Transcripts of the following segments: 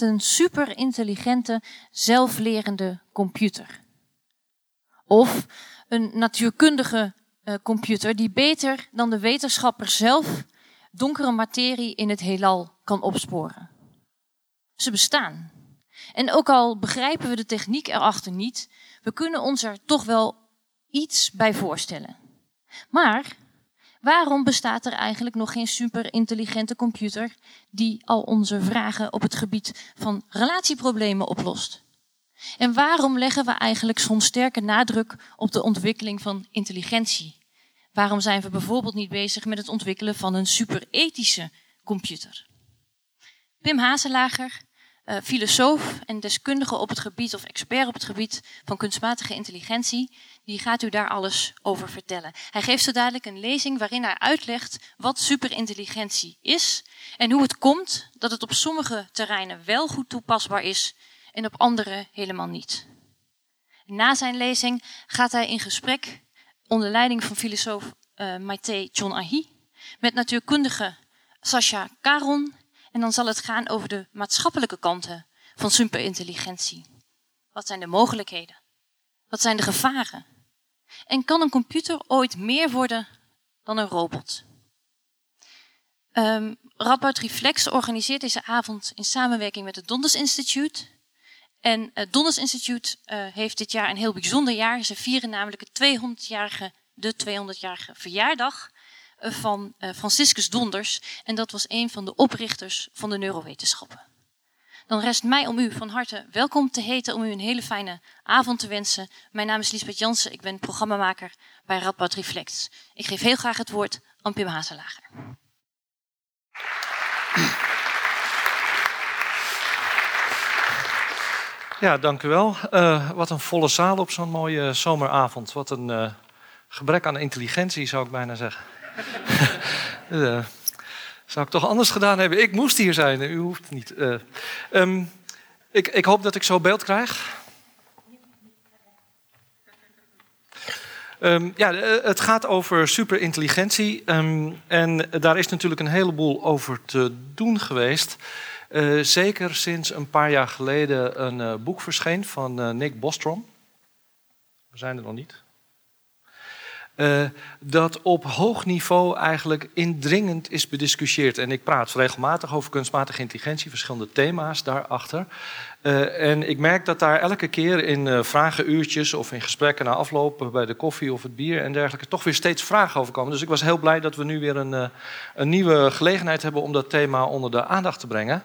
een superintelligente, zelflerende computer. Of een natuurkundige uh, computer die beter dan de wetenschapper zelf donkere materie in het heelal kan opsporen. Ze bestaan. En ook al begrijpen we de techniek erachter niet, we kunnen ons er toch wel iets bij voorstellen. Maar waarom bestaat er eigenlijk nog geen superintelligente computer die al onze vragen op het gebied van relatieproblemen oplost? En waarom leggen we eigenlijk zo'n sterke nadruk op de ontwikkeling van intelligentie? Waarom zijn we bijvoorbeeld niet bezig met het ontwikkelen van een superethische computer? Pim Hazelager, uh, filosoof en deskundige op het gebied of expert op het gebied van kunstmatige intelligentie, die gaat u daar alles over vertellen. Hij geeft zo dadelijk een lezing waarin hij uitlegt wat superintelligentie is en hoe het komt dat het op sommige terreinen wel goed toepasbaar is en op andere helemaal niet. Na zijn lezing gaat hij in gesprek onder leiding van filosoof uh, Maite John Ahi met natuurkundige Sascha Caron en dan zal het gaan over de maatschappelijke kanten van superintelligentie. Wat zijn de mogelijkheden? Wat zijn de gevaren? En kan een computer ooit meer worden dan een robot? Um, Radboud Reflex organiseert deze avond in samenwerking met het Donders Instituut. En het Donders Instituut uh, heeft dit jaar een heel bijzonder jaar. Ze vieren namelijk het 200-jarige, de 200-jarige verjaardag eh, van uh, Franciscus Donders. En dat was een van de oprichters van de neurowetenschappen. Dan rest mij om u van harte welkom te heten, om u een hele fijne avond te wensen. Mijn naam is Lisbeth Jansen, ik ben programmamaker bij Radboud Reflex. Ik geef heel graag het woord aan Pim Hazelager. Ja, dank u wel. Uh, wat een volle zaal op zo'n mooie zomeravond. Wat een gebrek aan intelligentie, zou ik bijna zeggen. zou ik toch anders gedaan hebben? Ik moest hier zijn, u hoeft niet. Um, ik, ik, hoop dat ik zo beeld krijg. Um, ja, het gaat over superintelligentie. Um, en daar is natuurlijk een heleboel over te doen geweest. Uh, zeker sinds een paar jaar geleden een boek verscheen van Nick Bostrom. We zijn er nog niet. Dat op hoog niveau eigenlijk indringend is bediscussieerd. En ik praat regelmatig over kunstmatige intelligentie, verschillende thema's daarachter. Uh, en ik merk dat daar elke keer in uh, vragenuurtjes of in gesprekken na afloop bij de koffie of het bier en dergelijke toch weer steeds vragen over komen. Dus ik was heel blij dat we nu weer een, een nieuwe gelegenheid hebben om dat thema onder de aandacht te brengen.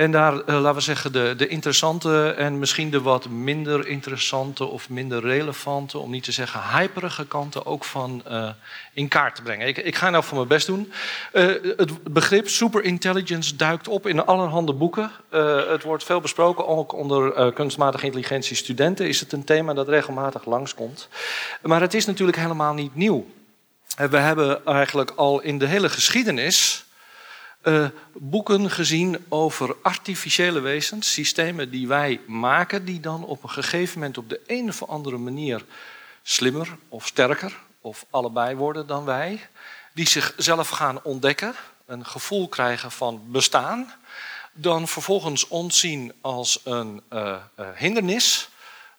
En daar, laten we zeggen, de, de interessante en misschien de wat minder interessante of minder relevante, om niet te zeggen hyperige kanten ook van in kaart te brengen. Ik, ik ga nou van mijn best doen. het begrip superintelligence duikt op in allerhande boeken. het wordt veel besproken ook onder kunstmatige intelligentie studenten is het een thema dat regelmatig langskomt. Maar het is natuurlijk helemaal niet nieuw. We hebben eigenlijk al in de hele geschiedenis uh, boeken gezien over artificiële wezens, systemen die wij maken, die dan op een gegeven moment op de een of andere manier slimmer of sterker of allebei worden dan wij, die zichzelf gaan ontdekken, een gevoel krijgen van bestaan dan vervolgens ontzien als een uh, uh, hindernis,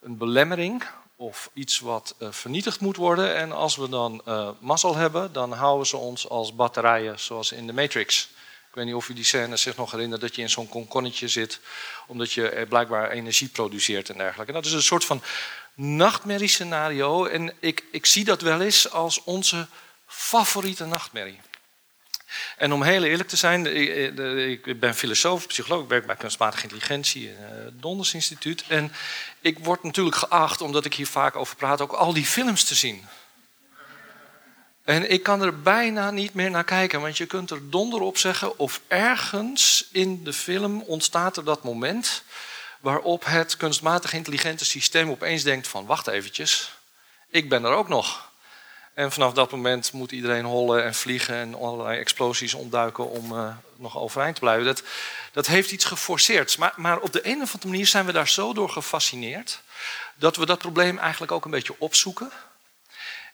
een belemmering of iets wat vernietigd moet worden. En als we dan mazzel hebben, dan houden ze ons als batterijen, zoals in de Matrix. Ik weet niet of u die scène zich nog herinnert dat je in zo'n konkonnetje zit, omdat je blijkbaar energie produceert en dergelijke. En dat is een soort van nachtmerriescenario. En ik, ik zie dat wel eens als onze favoriete nachtmerrie. En om heel eerlijk te zijn, ik ben filosoof, psycholoog, ik werk bij kunstmatige intelligentie in het Donders Instituut. En ik word natuurlijk geacht, omdat ik hier vaak over praat, ook al die films te zien. En ik kan er bijna niet meer naar kijken, want je kunt er donder op zeggen of ergens in de film ontstaat er dat moment waarop het kunstmatig intelligente systeem opeens denkt van wacht eventjes, ik ben er ook nog. En vanaf dat moment moet iedereen hollen en vliegen en allerlei explosies ontduiken om uh, nog overeind te blijven. Dat, dat heeft iets geforceerd. Maar, maar op de een of andere manier zijn we daar zo door gefascineerd dat we dat probleem eigenlijk ook een beetje opzoeken.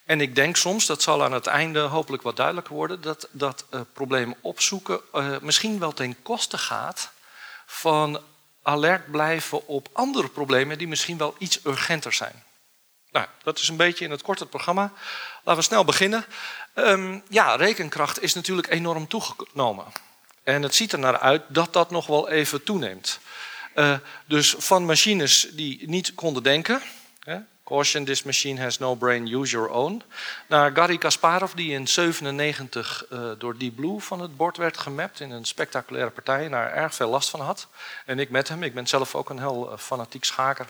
En ik denk soms, dat zal aan het einde hopelijk wat duidelijker worden, dat dat uh, probleem opzoeken uh, misschien wel ten koste gaat van alert blijven op andere problemen die misschien wel iets urgenter zijn. Nou, dat is een beetje in het kort het programma. Laten we snel beginnen. Um, ja, rekenkracht is natuurlijk enorm toegenomen. En het ziet er naar uit dat dat nog wel even toeneemt. Uh, dus van machines die niet konden denken, Caution, this machine has no brain, use your own. Naar Garry Kasparov, die in 97 uh, door Deep Blue van het bord werd gemapt in een spectaculaire partij en daar erg veel last van had. En ik met hem, ik ben zelf ook een heel uh, fanatiek schaker.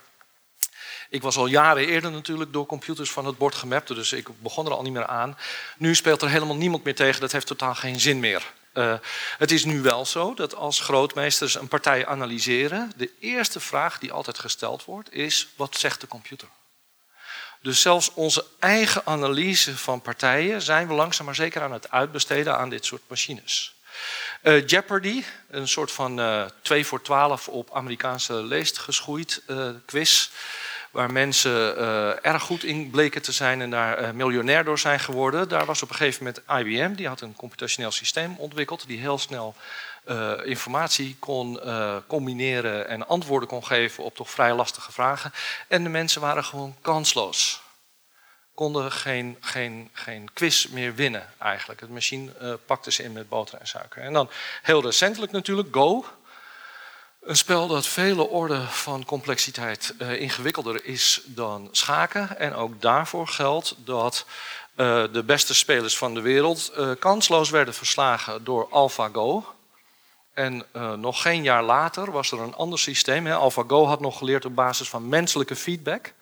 Ik was al jaren eerder natuurlijk door computers van het bord gemapt, dus ik begon er al niet meer aan. Nu speelt er helemaal niemand meer tegen, dat heeft totaal geen zin meer. Uh, het is nu wel zo dat als grootmeesters een partij analyseren, de eerste vraag die altijd gesteld wordt is: wat zegt de computer? Dus zelfs onze eigen analyse van partijen zijn we langzaam maar zeker aan het uitbesteden aan dit soort machines. Uh, Jeopardy, een soort van uh, eh, 2 voor 12 op Amerikaanse leest geschoeid uh, quiz. Waar mensen erg goed in bleken te zijn en daar miljonair door zijn geworden. Daar was op een gegeven moment IBM, die had een computationeel systeem ontwikkeld. Die heel snel uh, informatie kon uh, combineren en antwoorden kon geven op toch vrij lastige vragen. En de mensen waren gewoon kansloos. Konden geen, geen, geen quiz meer winnen eigenlijk. Het machine uh, pakte ze in met boter en suiker. En dan heel recentelijk natuurlijk Go. Een spel dat vele orden van complexiteit ingewikkelder is dan schaken. En ook daarvoor geldt dat de beste spelers van de wereld kansloos werden verslagen door AlphaGo. En uh, nog geen jaar later was er een ander systeem. Hè. AlphaGo had nog geleerd op basis van menselijke feedback.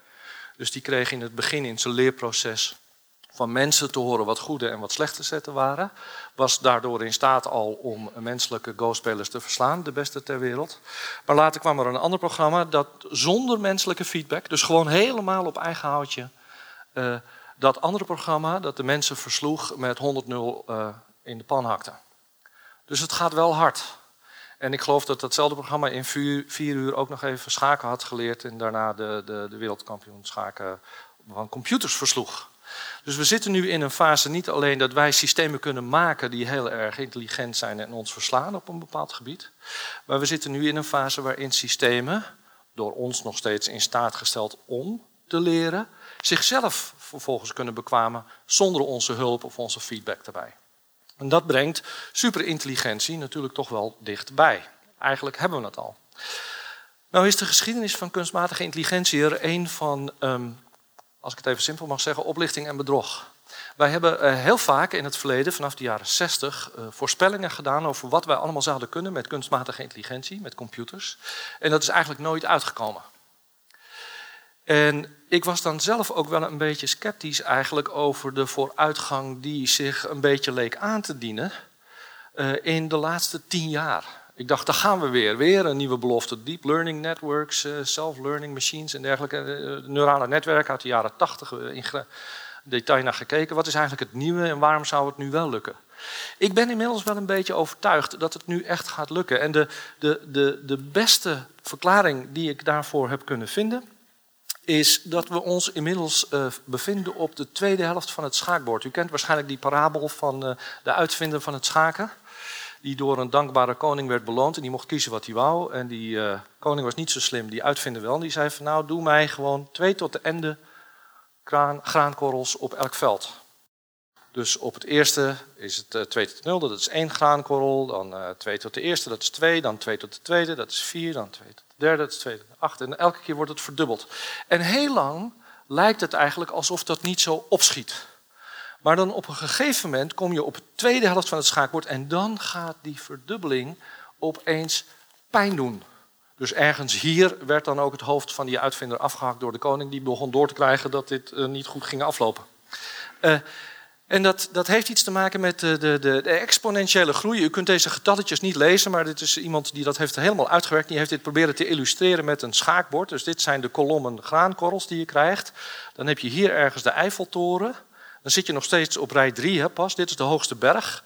Dus die kreeg in het begin in zijn leerproces van mensen te horen wat goede en wat slechte zetten waren. Was daardoor in staat al om menselijke Go-spelers te verslaan, de beste ter wereld. Maar later kwam er een ander programma dat zonder menselijke feedback, dus gewoon helemaal op eigen houtje, uh, dat andere programma dat de mensen versloeg met 100-0 uh, in de pan hakte. Dus het gaat wel hard. En ik geloof dat datzelfde programma in vier, uur ook nog even schaken had geleerd. En daarna de, de, de wereldkampioen schaken van computers versloeg. Dus we zitten nu in een fase niet alleen dat wij systemen kunnen maken die heel erg intelligent zijn en ons verslaan op een bepaald gebied. Maar we zitten nu in een fase waarin systemen, door ons nog steeds in staat gesteld om te leren, zichzelf vervolgens kunnen bekwamen zonder onze hulp of onze feedback erbij. En dat brengt superintelligentie natuurlijk toch wel dichtbij. Eigenlijk hebben we het al. Nou is de geschiedenis van kunstmatige intelligentie er een van, um, als ik het even simpel mag zeggen, oplichting en bedrog. Wij hebben uh, heel vaak in het verleden, vanaf de jaren 60, uh, voorspellingen gedaan over wat wij allemaal zouden kunnen met kunstmatige intelligentie, met computers. En dat is eigenlijk nooit uitgekomen. En ik was dan zelf ook wel een beetje sceptisch eigenlijk over de vooruitgang die zich een beetje leek aan te dienen uh, in de laatste tien jaar. Ik dacht, daar gaan we weer. Weer een nieuwe belofte. Deep learning networks, uh, self-learning machines en dergelijke. Uh, neurale netwerken uit de jaren tachtig in detail naar gekeken. Wat is eigenlijk het nieuwe en waarom zou het nu wel lukken? Ik ben inmiddels wel een beetje overtuigd dat het nu echt gaat lukken. En de, de, de, de beste verklaring die ik daarvoor heb kunnen vinden is dat we ons inmiddels uh, bevinden op de tweede helft van het schaakbord. U kent waarschijnlijk die parabel van uh, de uitvinder van het schaken. Die door een dankbare koning werd beloond en die mocht kiezen wat hij wou. En die uh, koning was niet zo slim, die uitvinder wel. En die zei van nou, doe mij gewoon twee tot de ende graankorrels op elk veld. Dus op het eerste is het 2 tot 0, dat is één graankorrel. Dan 2 tot de eerste, dat is 2. Dan 2 tot de tweede, dat is 4. Dan 2 tot derde, het tweede, acht. En elke keer wordt het verdubbeld. En heel lang lijkt het eigenlijk alsof dat niet zo opschiet. Maar dan op een gegeven moment kom je op de tweede helft van het schaakbord en dan gaat die verdubbeling opeens pijn doen. Dus ergens hier werd dan ook het hoofd van die uitvinder afgehakt door de koning. Die begon door te krijgen dat dit uh, niet goed ging aflopen. Uh, en dat, dat heeft iets te maken met de, de, de, exponentiële groei. U kunt deze getalletjes niet lezen, maar dit is iemand die dat heeft helemaal uitgewerkt. Die heeft dit proberen te illustreren met een schaakbord. Dus dit zijn de kolommen graankorrels die je krijgt. Dan heb je hier ergens de Eiffeltoren. Dan zit je nog steeds op rij 3 pas. Dit is de hoogste berg.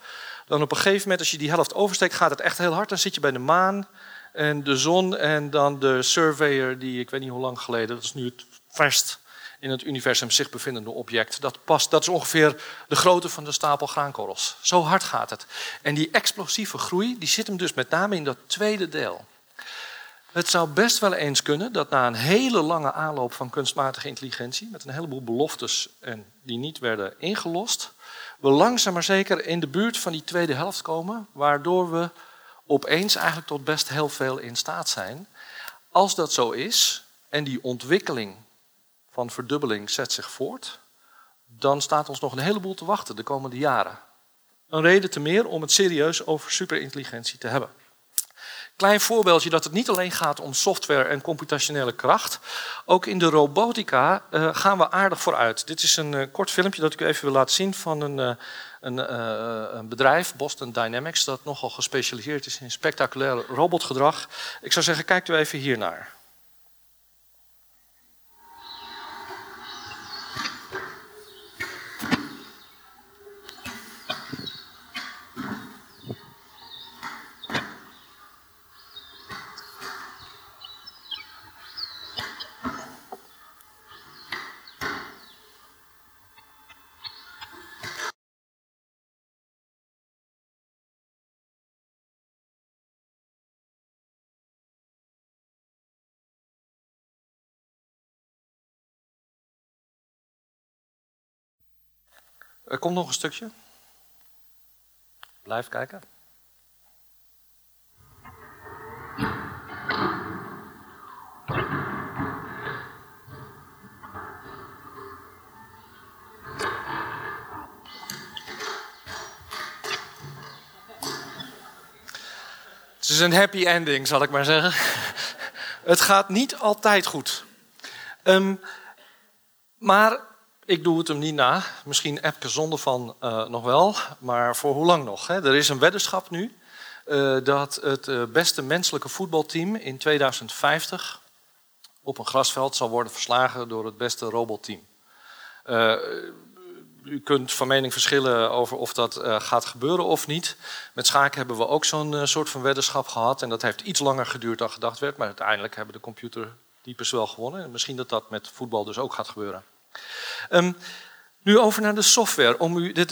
Dan op een gegeven moment, als je die helft oversteekt, gaat het echt heel hard. Dan zit je bij de maan en de zon en dan de surveyor die, ik weet niet hoe lang geleden, dat is nu het verst in het universum zich bevindende object. Dat, past, dat is ongeveer de grootte van de stapel graankorrels. Zo hard gaat het. En die explosieve groei die zit hem dus met name in dat tweede deel. Het zou best wel eens kunnen dat na een hele lange aanloop van kunstmatige intelligentie, met een heleboel beloftes en die niet werden ingelost, we langzaam maar zeker in de buurt van die tweede helft komen, waardoor we opeens eigenlijk tot best heel veel in staat zijn. Als dat zo is en die ontwikkeling van verdubbeling zet zich voort, dan staat ons nog een heleboel te wachten de komende jaren. Een reden te meer om het serieus over superintelligentie te hebben. Klein voorbeeldje dat het niet alleen gaat om software en computationele kracht. Ook in de robotica uh, gaan we aardig vooruit. Dit is een uh, kort filmpje dat ik u even wil laten zien van een, uh, een, een, bedrijf, Boston Dynamics, dat nogal gespecialiseerd is in spectaculair robotgedrag. Ik zou zeggen, kijkt u even hiernaar. Er komt nog een stukje. Blijf kijken. Het is een happy ending, zal ik maar zeggen. Het gaat niet altijd goed. Um, maar ik doe het hem niet na. Misschien Epke zonder van uh, nog wel, maar voor hoe lang nog? Hè? Er is een weddenschap nu uh, dat het uh, beste menselijke voetbalteam in 2050 op een grasveld zal worden verslagen door het beste robotteam. u kunt van mening verschillen over of dat gaat gebeuren of niet. Met schaken hebben we ook zo'n soort van weddenschap gehad. En dat heeft iets langer geduurd dan gedacht werd. Maar uiteindelijk hebben de computertypes wel gewonnen. En misschien dat dat met voetbal dus ook gaat gebeuren. Um, nu over naar de software. Om u, dit,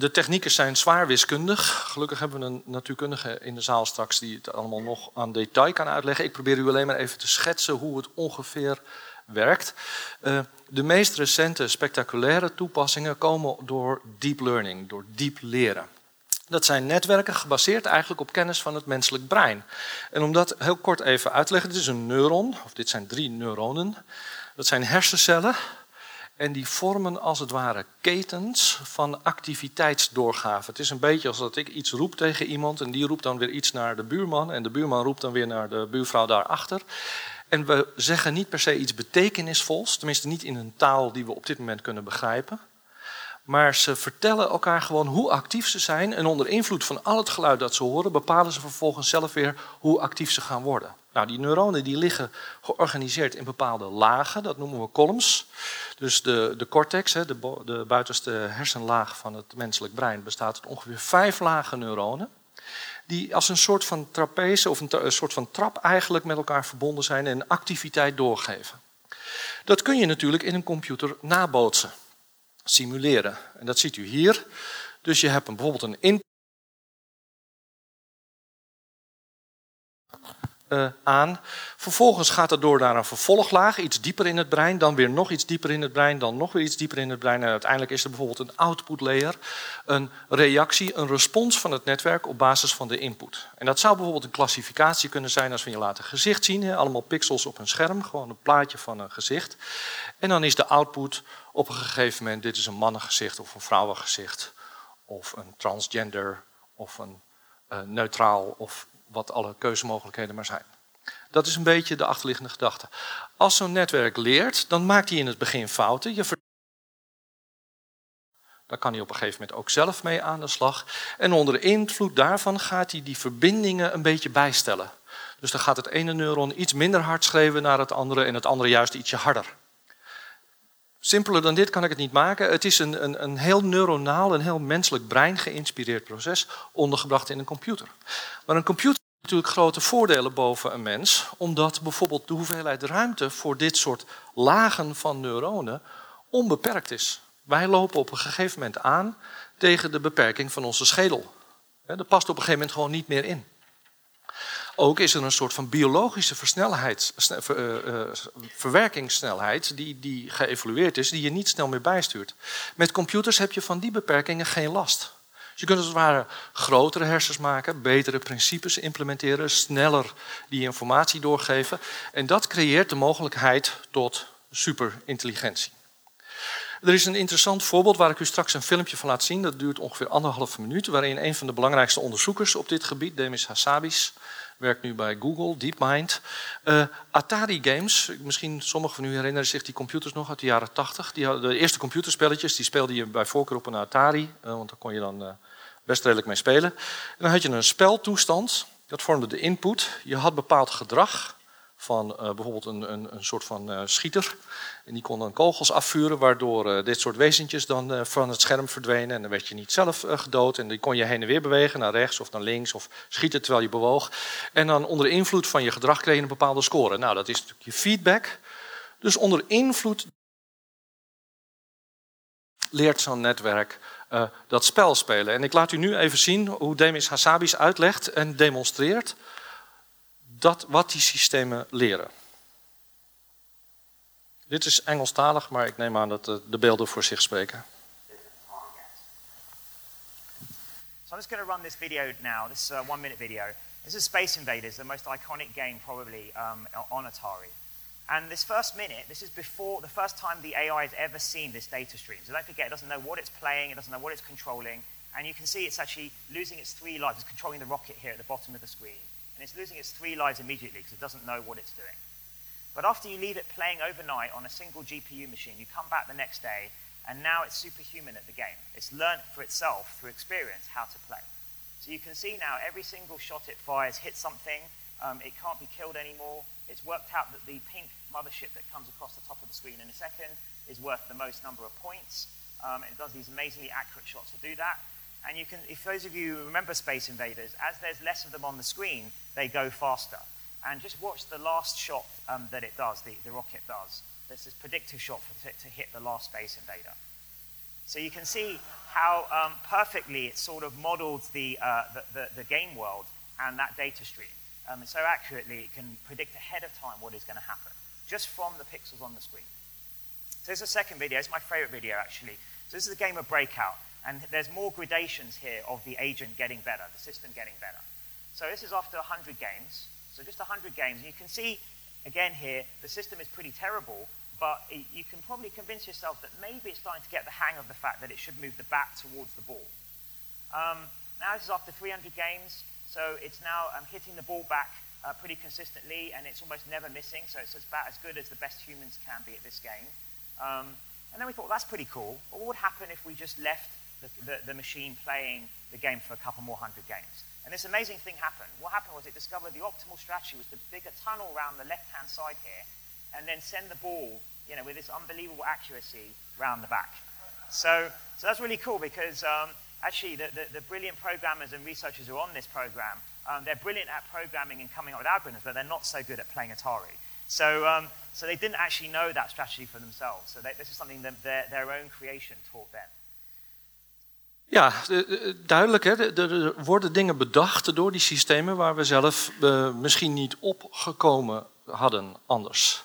de technieken zijn zwaar wiskundig. Gelukkig hebben we een natuurkundige in de zaal straks die het allemaal nog aan detail kan uitleggen. Ik probeer u alleen maar even te schetsen hoe het ongeveer werkt. Uh, de meest recente spectaculaire toepassingen komen door deep learning, door diep leren. Dat zijn netwerken gebaseerd eigenlijk op kennis van het menselijk brein. En om dat heel kort even uit te leggen, dit is een neuron, of dit zijn drie neuronen. Dat zijn hersencellen en die vormen als het ware ketens van activiteitsdoorgave. Het is een beetje als dat ik iets roep tegen iemand en die roept dan weer iets naar de buurman en de buurman roept dan weer naar de buurvrouw daarachter. En we zeggen niet per se iets betekenisvols, tenminste niet in een taal die we op dit moment kunnen begrijpen. Maar ze vertellen elkaar gewoon hoe actief ze zijn. En onder invloed van al het geluid dat ze horen, bepalen ze vervolgens zelf weer hoe actief ze gaan worden. Nou, die neuronen die liggen georganiseerd in bepaalde lagen, dat noemen we columns. Dus de, de cortex, de, de buitenste hersenlaag van het menselijk brein, bestaat uit ongeveer vijf lagen neuronen. Die als een soort van trapeze of een, een soort van trap eigenlijk met elkaar verbonden zijn en activiteit doorgeven. Dat kun je natuurlijk in een computer nabootsen simuleren. En dat ziet u hier. Dus je hebt een, bijvoorbeeld een uh, aan. Vervolgens gaat het door naar een vervolglaag, iets dieper in het brein, dan weer nog iets dieper in het brein, dan nog weer iets dieper in het brein. En uiteindelijk is er bijvoorbeeld een output layer, een reactie, een respons van het netwerk op basis van de input. En dat zou bijvoorbeeld een klassificatie kunnen zijn als we je laten gezicht zien, allemaal pixels op een scherm, gewoon een plaatje van een gezicht. En dan is de output op een gegeven moment, dit is een mannengezicht of een vrouwengezicht, of een transgender, of een uh, neutraal, of wat alle keuzemogelijkheden maar zijn. Dat is een beetje de achterliggende gedachte. Als zo'n netwerk leert, dan maakt hij in het begin fouten. Je dan kan hij op een gegeven moment ook zelf mee aan de slag. En onder invloed daarvan gaat hij die verbindingen een beetje bijstellen. Dus dan gaat het ene neuron iets minder hard schreeuwen naar het andere en het andere juist ietsje harder. Simpeler dan dit kan ik het niet maken. Het is een, een, een heel neuronaal, een heel menselijk brein geïnspireerd proces, ondergebracht in een computer. Maar een computer heeft natuurlijk grote voordelen boven een mens, omdat bijvoorbeeld de hoeveelheid ruimte voor dit soort lagen van neuronen onbeperkt is. Wij lopen op een gegeven moment aan tegen de beperking van onze schedel. Er past op een gegeven moment gewoon niet meer in. Ook is er een soort van biologische versnelheid, uh, verwerkingssnelheid die, die geëvolueerd is, die je niet snel meer bijstuurt. Met computers heb je van die beperkingen geen last. Dus je kunt als het ware grotere hersens maken, betere principes implementeren, sneller die informatie doorgeven. En dat creëert de mogelijkheid tot superintelligentie. Er is een interessant voorbeeld waar ik u straks een filmpje van laat zien. Dat duurt ongeveer anderhalve minuut. Waarin een van de belangrijkste onderzoekers op dit gebied, Demis Hassabis, werkt nu bij Google, DeepMind. Uh, Atari Games, misschien sommigen van u herinneren zich die computers nog uit de jaren 80. Die hadden de eerste computerspelletjes, die speelde je bij voorkeur op een Atari, uh, want daar kon je dan uh, best redelijk mee spelen. En dan had je een speltoestand, dat vormde de input. Je had bepaald gedrag van uh, bijvoorbeeld een, een, een, soort van uh, schieter. En die kon dan kogels afvuren, waardoor uh, dit soort wezentjes dan van het scherm verdwenen. En dan werd je niet zelf gedood. En die kon je heen en weer bewegen, naar rechts of naar links, of schieten terwijl je bewoog. En dan onder invloed van je gedrag kreeg je een bepaalde score. Nou, dat is natuurlijk je feedback. Dus onder invloed leert zo'n netwerk dat spel spelen. En ik laat u nu even zien hoe Demis Hassabis uitlegt en demonstreert dat wat die systemen leren. Dit is Engelstalig, maar ik neem aan dat de beelden voor zich spreken. So I'm just going to run this video now. This is a one minute video. This is Space Invaders, the most iconic game probably um, on Atari. And this first minute, this is before the first time the AI has ever seen this data stream. So don't forget, it doesn't know what it's playing, it doesn't know what it's controlling. And you can see it's actually losing its three lives. It's controlling the rocket here at the bottom of the screen and it's losing its three lives immediately because it doesn't know what it's doing. But after you leave it playing overnight on a single GPU machine, you come back the next day, and now it's superhuman at the game. It's learnt for itself through experience how to play. So you can see now every single shot it fires hits something. Um, it can't be killed anymore. It's worked out that the pink mothership that comes across the top of the screen in a second is worth the most number of points. Um, it does these amazingly accurate shots to do that. And you can, if those of you remember Space Invaders, as there's less of them on the screen, they go faster. And just watch the last shot um, that it does, the, the rocket does. This is predictive shot for, to, to hit the last Space Invader. So you can see how um, perfectly it sort of modeled the, uh, the, the, the, game world and that data stream. Um, so accurately it can predict ahead of time what is going to happen, just from the pixels on the screen. So this is a second video. It's my favorite video, actually. So this is a game of Breakout. And there's more gradations here of the agent getting better, the system getting better. So this is after 100 games. So just 100 games. And you can see, again here, the system is pretty terrible, but you can probably convince yourself that maybe it's starting to get the hang of the fact that it should move the bat towards the ball. Um, now this is after 300 games, so it's now um, hitting the ball back uh, pretty consistently, and it's almost never missing, so it's about as good as the best humans can be at this game. Um, and then we thought, well, that's pretty cool, but what would happen if we just left the, the, the, machine playing the game for a couple more hundred games. And this amazing thing happened. What happened was it discovered the optimal strategy was to dig a tunnel around the left-hand side here and then send the ball, you know, with this unbelievable accuracy round the back. So, so that's really cool because um, actually the, the, the, brilliant programmers and researchers who are on this program, um, they're brilliant at programming and coming up with algorithms, but they're not so good at playing Atari. So, um, so they didn't actually know that strategy for themselves. So they, this is something that their, their own creation taught them. Ja, duidelijk. Hè? Er worden dingen bedacht door die systemen waar we zelf uh, misschien niet opgekomen hadden anders.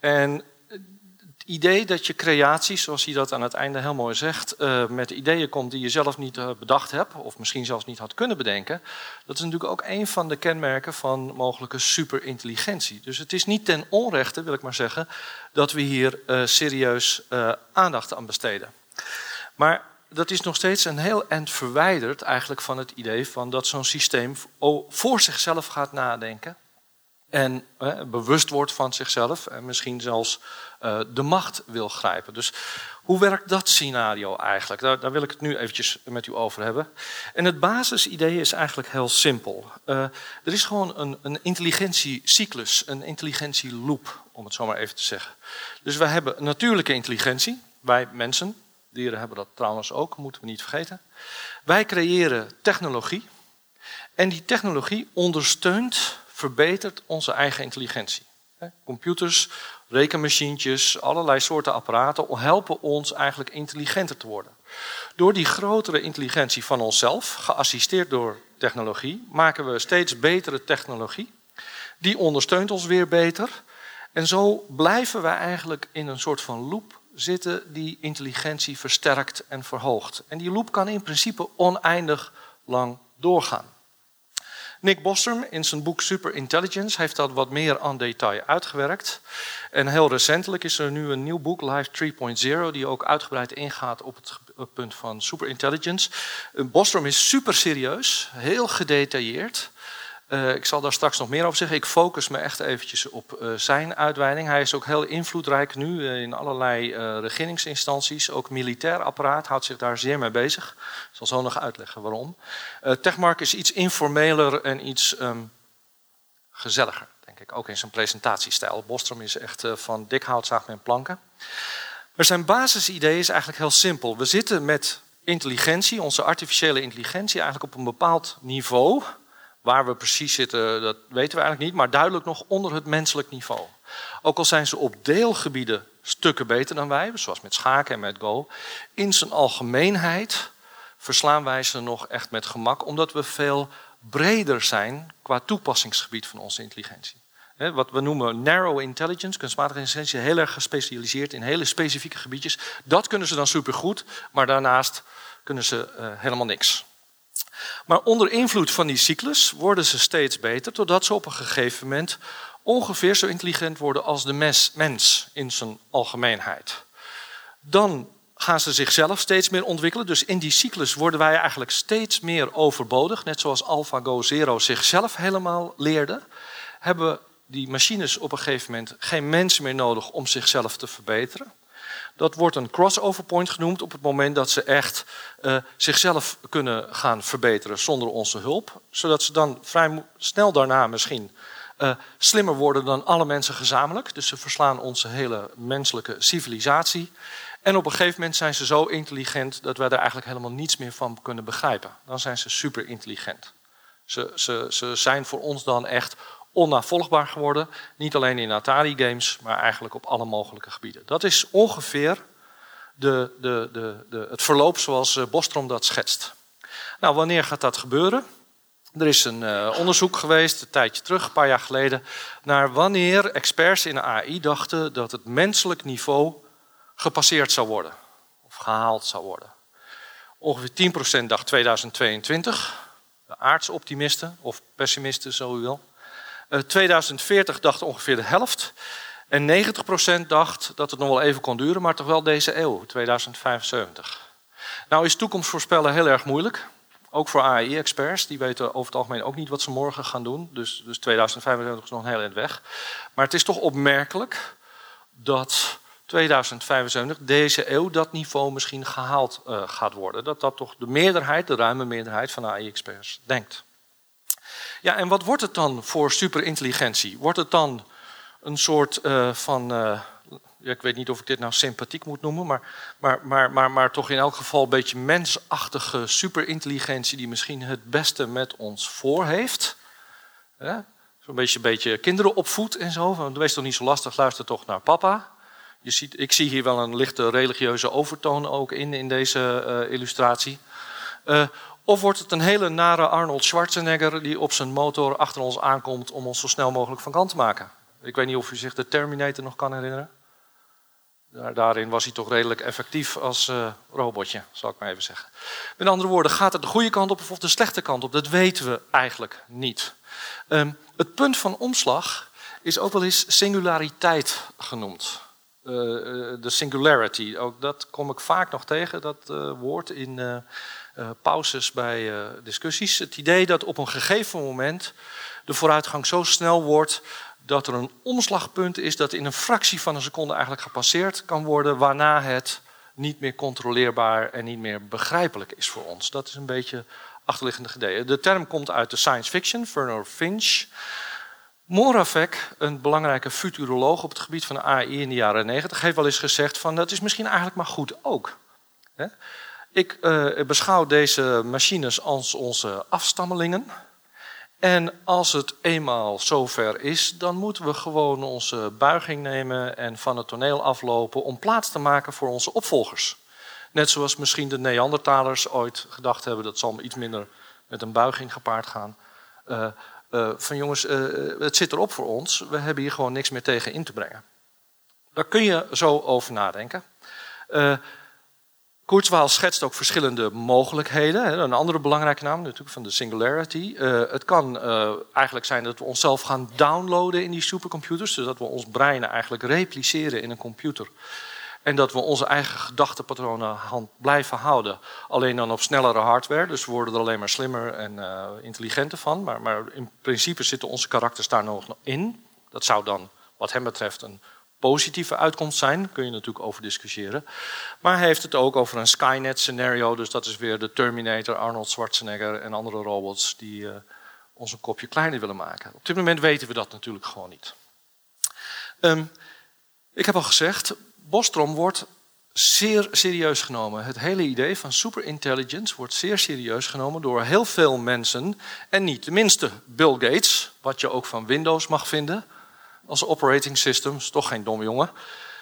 En het idee dat je creaties, zoals hij dat aan het einde heel mooi zegt, met ideeën komt die je zelf niet bedacht hebt, of misschien zelfs niet had kunnen bedenken, dat is natuurlijk ook een van de kenmerken van mogelijke superintelligentie. Dus het is niet ten onrechte, wil ik maar zeggen, dat we hier serieus aandacht aan besteden. Maar dat is nog steeds een heel eind verwijderd eigenlijk van het idee van dat zo'n systeem voor zichzelf gaat nadenken. En eh, bewust wordt van zichzelf en misschien zelfs uh, de macht wil grijpen. Dus hoe werkt dat scenario eigenlijk? Daar, daar, wil ik het nu eventjes met u over hebben. En het basisidee is eigenlijk heel simpel. Uh, er is gewoon een, een intelligentiecyclus, een intelligentieloop, om het zo maar even te zeggen. Dus we hebben natuurlijke intelligentie, wij mensen, Dieren hebben dat trouwens ook, moeten we niet vergeten. Wij creëren technologie. En die technologie ondersteunt, verbetert onze eigen intelligentie. Computers, rekenmachientjes, allerlei soorten apparaten helpen ons eigenlijk intelligenter te worden. Door die grotere intelligentie van onszelf, geassisteerd door technologie, maken we steeds betere technologie. Die ondersteunt ons weer beter. En zo blijven we eigenlijk in een soort van loop zitten die intelligentie versterkt en verhoogt. En die loop kan in principe oneindig lang doorgaan. Nick Bostrom in zijn boek Super Intelligence heeft dat wat meer aan detail uitgewerkt. En heel recentelijk is er nu een nieuw boek, Life 3.0, die ook uitgebreid ingaat op het punt van super intelligence. Bostrom is super serieus, heel gedetailleerd. Uh, ik zal daar straks nog meer over zeggen. Ik focus me echt eventjes op uh, zijn uitweiding. Hij is ook heel invloedrijk nu uh, in allerlei regeringsinstanties. Ook militair apparaat houdt zich daar zeer mee bezig. Ik zal zo nog uitleggen waarom. Techmark is iets informeler en iets um, gezelliger, denk ik. Ook in zijn presentatiestijl. Bostrom is echt van dik hout zaagt men planken. Maar zijn basisidee is eigenlijk heel simpel. We zitten met intelligentie, onze artificiële intelligentie, eigenlijk op een bepaald niveau Waar we precies zitten, dat weten we eigenlijk niet, maar duidelijk nog onder het menselijk niveau. Ook al zijn ze op deelgebieden stukken beter dan wij, zoals met schaken en met go, in zijn algemeenheid verslaan wij ze nog echt met gemak, omdat we veel breder zijn qua toepassingsgebied van onze intelligentie. Wat we noemen narrow intelligence, kunstmatige intelligentie, heel erg gespecialiseerd in hele specifieke gebiedjes. Dat kunnen ze dan supergoed, maar daarnaast kunnen ze uh, helemaal niks. Maar onder invloed van die cyclus worden ze steeds beter, totdat ze op een gegeven moment ongeveer zo intelligent worden als de mens in zijn algemeenheid. Dan gaan ze zichzelf steeds meer ontwikkelen. Dus in die cyclus worden wij eigenlijk steeds meer overbodig. Net zoals AlphaGo Zero zichzelf helemaal leerde, hebben die machines op een gegeven moment geen mensen meer nodig om zichzelf te verbeteren. Dat wordt een crossover point genoemd op het moment dat ze echt uh, zichzelf kunnen gaan verbeteren zonder onze hulp. Zodat ze dan vrij snel daarna misschien uh, slimmer worden dan alle mensen gezamenlijk. Dus ze verslaan onze hele menselijke civilisatie. En op een gegeven moment zijn ze zo intelligent dat wij er eigenlijk helemaal niets meer van kunnen begrijpen. Dan zijn ze super intelligent. Ze, ze, ze zijn voor ons dan echt onnavolgbaar geworden. Niet alleen in Atari-games, maar eigenlijk op alle mogelijke gebieden. Dat is ongeveer de, de, de, het verloop zoals eh, Bostrom dat schetst. Nou, wanneer gaat dat gebeuren? Er is een uh, onderzoek geweest, een tijdje terug, een paar jaar geleden, naar wanneer experts in de AI dachten dat het menselijk niveau gepasseerd zou worden. Of gehaald zou worden. Ongeveer 10% dacht 2022. De aardsoptimisten, of pessimisten, zo u wil. 2040 eh, dacht ongeveer de helft. En 90% dacht dat het nog wel even kon duren, maar toch wel deze eeuw, 2075. Nou is toekomst voorspellen heel erg moeilijk. Ook voor AI-experts, die weten over het algemeen ook niet wat ze morgen gaan doen. Dus, dus 2025 is nog een heel eind weg. Maar het is toch opmerkelijk dat 2075, deze eeuw, dat niveau misschien gehaald uh, gaat worden. Dat dat toch de meerderheid, de ruime meerderheid van AI-experts denkt. Ja, en wat wordt het dan voor superintelligentie? Wordt het dan een soort uh, van. Ja, ik weet niet of ik dit nou sympathiek moet noemen, maar, maar, maar, maar, maar toch in elk geval een beetje mensachtige superintelligentie die misschien het beste met ons voor heeft. Zo'n beetje, beetje kinderen opvoedt en zo. Wees toch niet zo lastig, luister toch naar papa. Je ziet, ik zie hier wel een lichte religieuze overtoon ook in, in deze uh, illustratie. Uh, of wordt het een hele nare Arnold Schwarzenegger die op zijn motor achter ons aankomt om ons zo snel mogelijk van kant te maken? Ik weet niet of u zich de Terminator nog kan herinneren. daarin was hij toch redelijk effectief als uh, robotje, zal ik maar even zeggen. Met andere woorden, gaat het de goede kant op of de slechte kant op? Dat weten we eigenlijk niet. Um, het punt van omslag is ook wel eens singulariteit genoemd. Uh, de singularity, ook dat kom ik vaak nog tegen, dat woord in pauzes bij uh, discussies. Het idee dat op een gegeven moment de vooruitgang zo snel wordt dat er een omslagpunt is dat in een fractie van een seconde eigenlijk gepasseerd kan worden, waarna het niet meer controleerbaar en niet meer begrijpelijk is voor ons. Dat is een beetje achterliggende idee. De term komt uit de science fiction, Werner Finch. Moravec, een belangrijke futuroloog op het gebied van AI in de jaren 90, heeft wel eens gezegd van dat is misschien eigenlijk maar goed ook. Ik uh, beschouw deze machines als onze afstammelingen. En als het eenmaal zover is, dan moeten we gewoon onze buiging nemen en van het toneel aflopen om plaats te maken voor onze opvolgers. Net zoals misschien de Neandertalers ooit gedacht hebben, dat zal iets minder met een buiging gepaard gaan. Uh, uh, van jongens, het zit erop voor ons, we hebben hier gewoon niks meer tegen in te brengen. Daar kun je zo over nadenken. Kurzweil schetst ook verschillende mogelijkheden. Een andere belangrijke naam natuurlijk van de singularity. Uh, het kan uh, eigenlijk zijn dat we onszelf gaan downloaden in die supercomputers, zodat we ons brein eigenlijk repliceren in een computer. En dat we onze eigen gedachtepatronen hand blijven houden. Alleen dan op snellere hardware. Dus we worden er alleen maar slimmer en uh, intelligenter van. Maar, maar in principe zitten onze karakters daar nog in. Dat zou dan, wat hem betreft, een positieve uitkomst zijn. Kun je natuurlijk over discussiëren. Maar hij heeft het ook over een Skynet-scenario. Dus dat is weer de Terminator, Arnold Schwarzenegger en andere robots die uh, ons een kopje kleiner willen maken. Op dit moment weten we dat natuurlijk gewoon niet. Um, ik heb al gezegd, Bostrom wordt zeer serieus genomen. Het hele idee van superintelligence wordt zeer serieus genomen door heel veel mensen. En niet de minste Bill Gates, wat je ook van Windows mag vinden als operating system, is toch geen domme jongen,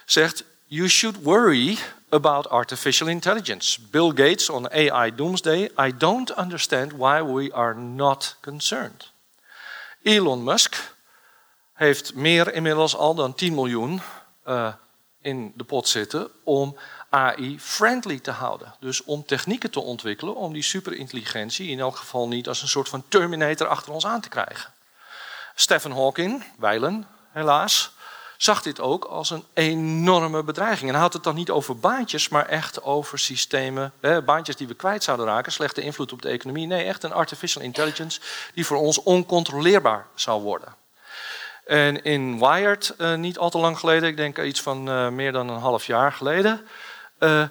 zegt: You should worry about artificial intelligence. Bill Gates on AI Doomsday. I don't understand why we are not concerned. Elon Musk heeft meer inmiddels al dan 10 miljoen uh, in de pot zitten om AI friendly te houden. Dus om technieken te ontwikkelen om die superintelligentie in elk geval niet als een soort van Terminator achter ons aan te krijgen. Stephen Hawking, wijlen, helaas, zag dit ook als een enorme bedreiging. En hij had het dan niet over baantjes, maar echt over systemen, hè, baantjes die we kwijt zouden raken, slechte invloed op de economie. Nee, echt een artificial intelligence die voor ons oncontroleerbaar zou worden. En in Wired, uh, niet al te lang geleden, ik denk iets van uh, meer dan een half jaar geleden, uh,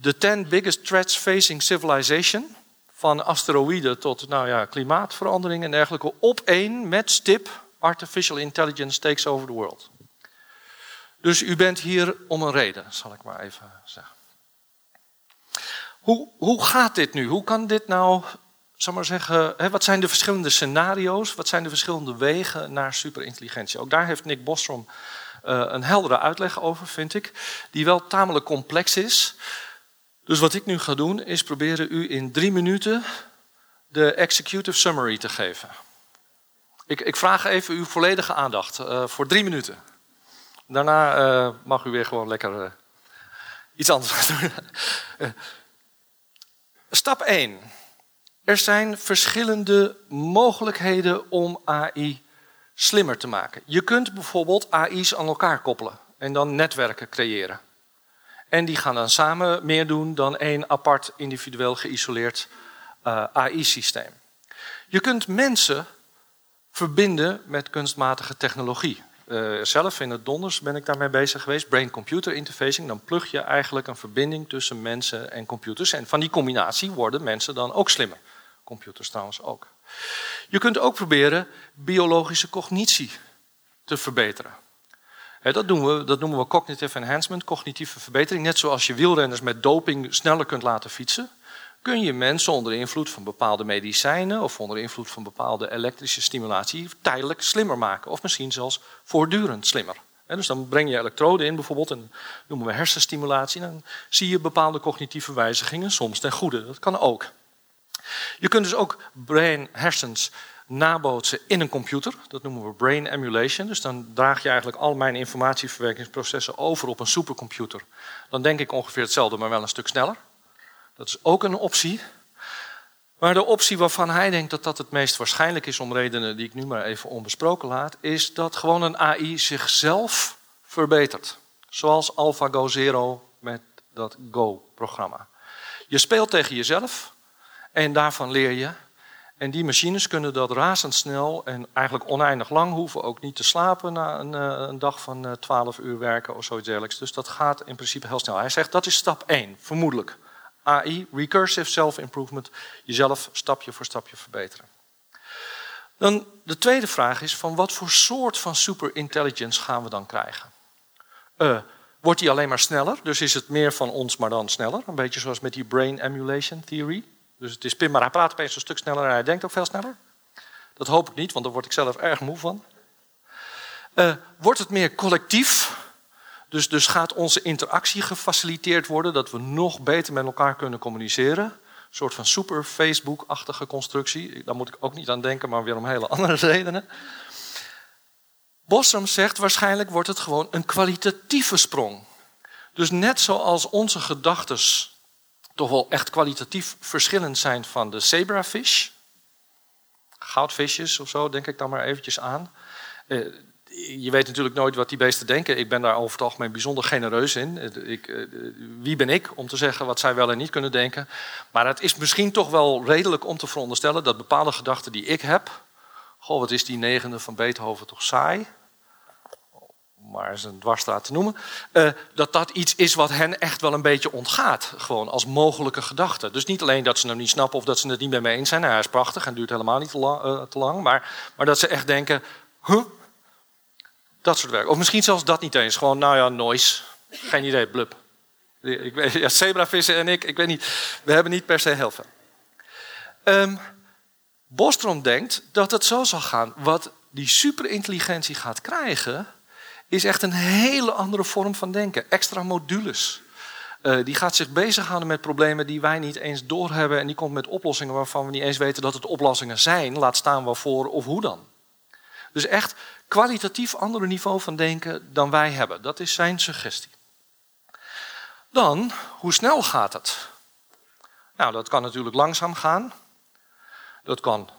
the 10 biggest threats facing civilization, van asteroïden tot nou ja, klimaatverandering en dergelijke, op één met stip artificial intelligence takes over the world. Dus u bent hier om een reden, zal ik maar even zeggen. Hoe, hoe gaat dit nu? Hoe kan dit nou, zal maar zeggen, hè, wat zijn de verschillende scenario's? Wat zijn de verschillende wegen naar superintelligentie? Ook daar heeft Nick Bostrom uh, een heldere uitleg over, vind ik, die wel tamelijk complex is. Dus wat ik nu ga doen, is proberen u in drie minuten de executive summary te geven. Ik, ik vraag even uw volledige aandacht uh, voor drie minuten. Daarna uh, mag u weer gewoon lekker uh, iets anders doen. Stap 1. Er zijn verschillende mogelijkheden om AI slimmer te maken. Je kunt bijvoorbeeld AI's aan elkaar koppelen en dan netwerken creëren. En die gaan dan samen meer doen dan één apart individueel geïsoleerd AI-systeem. Je kunt mensen verbinden met kunstmatige technologie. Uh, zelf in het donders ben ik daarmee bezig geweest. Brain-computer interfacing. Dan plug je eigenlijk een verbinding tussen mensen en computers. En van die combinatie worden mensen dan ook slimmer. Computers trouwens ook. Je kunt ook proberen biologische cognitie te verbeteren. dat, doen we, dat noemen we cognitive enhancement, cognitieve verbetering. Net zoals je wielrenners met doping sneller kunt laten fietsen kun je mensen onder invloed van bepaalde medicijnen of onder invloed van bepaalde elektrische stimulatie tijdelijk slimmer maken. Of misschien zelfs voortdurend slimmer. dus dan breng je elektroden in bijvoorbeeld en noemen we hersenstimulatie. En dan zie je bepaalde cognitieve wijzigingen, soms ten goede. Dat kan ook. Je kunt dus ook brain, hersens nabootsen in een computer. Dat noemen we brain emulation. Dus dan draag je eigenlijk al mijn informatieverwerkingsprocessen over op een supercomputer. Dan denk ik ongeveer hetzelfde, maar wel een stuk sneller. Dat is ook een optie. Maar de optie waarvan hij denkt dat dat het meest waarschijnlijk is, om redenen die ik nu maar even onbesproken laat, is dat gewoon een AI zichzelf verbetert. Zoals AlphaGo Zero met dat Go-programma. Je speelt tegen jezelf en daarvan leer je. En die machines kunnen dat razendsnel en eigenlijk oneindig lang, hoeven ook niet te slapen na een, eh, een dag van 12 eh, uur werken of zoiets dergelijks. Dus dat gaat in principe heel snel. Hij zegt dat is stap 1, vermoedelijk. AI, recursive self-improvement, jezelf stapje voor stapje verbeteren. Dan de tweede vraag is van wat voor soort van superintelligence gaan we dan krijgen? Uh, wordt die alleen maar sneller? Dus is het meer van ons, maar dan sneller? Een beetje zoals met die brain emulation theory. Dus het is Pim, maar hij praat opeens een stuk sneller en hij denkt ook veel sneller. Dat hoop ik niet, want daar word ik zelf erg moe van. Uh, wordt het meer collectief? Dus, dus gaat onze interactie gefaciliteerd worden, dat we nog beter met elkaar kunnen communiceren. Een soort van super Facebook-achtige constructie. Daar moet ik ook niet aan denken, maar weer om hele andere redenen. Bostrom zegt waarschijnlijk wordt het gewoon een kwalitatieve sprong. Dus net zoals onze gedachten toch wel echt kwalitatief verschillend zijn van de zebrafish, goudvisjes of zo, denk ik dan maar eventjes aan. Eh, je weet natuurlijk nooit wat die beesten denken. Ik ben daar over het algemeen bijzonder genereus in. Eh, ik, eh, wie ben ik om te zeggen wat zij wel en niet kunnen denken? Maar het is misschien toch wel redelijk om te veronderstellen dat bepaalde gedachten die ik heb. Goh, wat is die negende van Beethoven toch saai? maar eens een dwarsstraat te noemen, uh, dat dat iets is wat hen echt wel een beetje ontgaat. Gewoon als mogelijke gedachte. Dus niet alleen dat ze hem niet snappen of dat ze het niet meer mee eens zijn. Nou, hij is prachtig en duurt helemaal niet te lang, uh, te lang maar, maar dat ze echt denken, huh? Dat soort werk. Of misschien zelfs dat niet eens. Gewoon, nou ja, noise. Geen idee, blub. Ik weet, ja, zebravissen en ik, ik weet niet. We hebben niet per se heel veel. Um, Bostrom denkt dat het zo zal gaan. Wat die superintelligentie gaat krijgen, is echt een hele andere vorm van denken. Extra modules. Uh, die gaat zich bezighouden met problemen die wij niet eens doorhebben. En die komt met oplossingen waarvan we niet eens weten dat het oplossingen zijn. Laat staan waarvoor of hoe dan. Dus echt kwalitatief andere niveau van denken dan wij hebben. Dat is zijn suggestie. Dan, hoe snel gaat het? Nou, dat kan natuurlijk langzaam gaan. Dat kan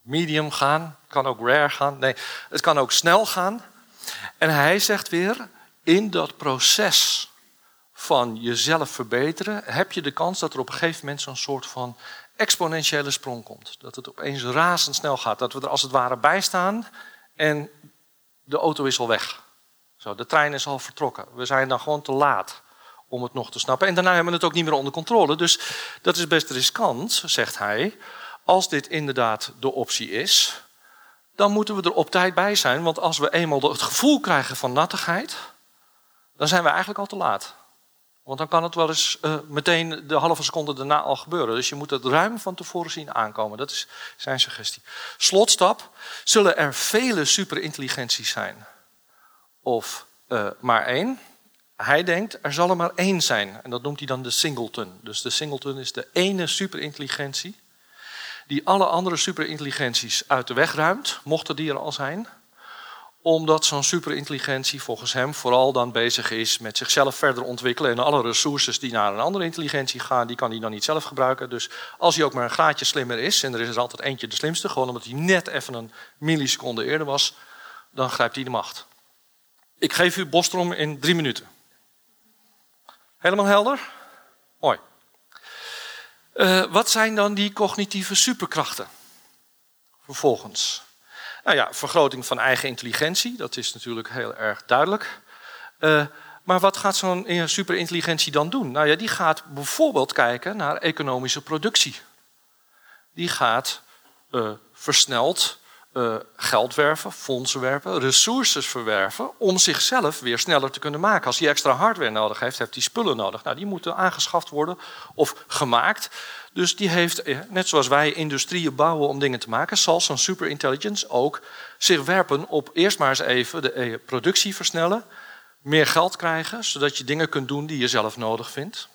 medium gaan. kan ook rare gaan. Nee, het kan ook snel gaan. En hij zegt weer, in dat proces van jezelf verbeteren, heb je de kans dat er op een gegeven moment zo'n soort van exponentiële sprong komt. Dat het opeens razendsnel gaat. Dat we er als het ware bij staan en de auto is al weg. Zo, de trein is al vertrokken. We zijn dan gewoon te laat om het nog te snappen. En daarna hebben we het ook niet meer onder controle. Dus dat is best riskant, zegt hij. Als dit inderdaad de optie is, dan moeten we er op tijd bij zijn. Want als we eenmaal het gevoel krijgen van nattigheid, dan zijn we eigenlijk al te laat. Want dan kan het wel eens uh, meteen de halve seconde daarna al gebeuren. Dus je moet het ruim van tevoren zien aankomen. Dat is zijn suggestie. Slotstap. Zullen er vele superintelligenties zijn? Of uh, maar één? Hij denkt, er zal er maar één zijn. En dat noemt hij dan de singleton. Dus de singleton is de ene superintelligentie die alle andere superintelligenties uit de weg ruimt, mochten die er al zijn. Omdat zo'n superintelligentie volgens hem vooral dan bezig is met zichzelf verder ontwikkelen. En alle resources die naar een andere intelligentie gaan, die kan hij dan niet zelf gebruiken. Dus als hij ook maar een graadje slimmer is, en er is er altijd eentje de slimste, gewoon omdat hij net even een milliseconde eerder was, dan grijpt hij de macht. Ik geef u Bostrom in drie minuten. Helemaal helder? Mooi. Uh, wat zijn dan die cognitieve superkrachten? Vervolgens. Nou ja, vergroting van eigen intelligentie, dat is natuurlijk heel erg duidelijk. Uh, maar wat gaat zo'n superintelligentie dan doen? Nou ja, die gaat bijvoorbeeld kijken naar economische productie. Die gaat uh, versneld geld werven, fondsen werven, resources verwerven om zichzelf weer sneller te kunnen maken. Als hij extra hardware nodig heeft, heeft hij spullen nodig. Nou, die moeten aangeschaft worden of gemaakt. Dus die heeft, eh, net zoals wij industrieën bouwen om dingen te maken, zal zo'n superintelligence ook zich werpen op eerst maar eens even de eh, productie versnellen, meer geld krijgen, zodat je dingen kunt doen die je zelf nodig vindt.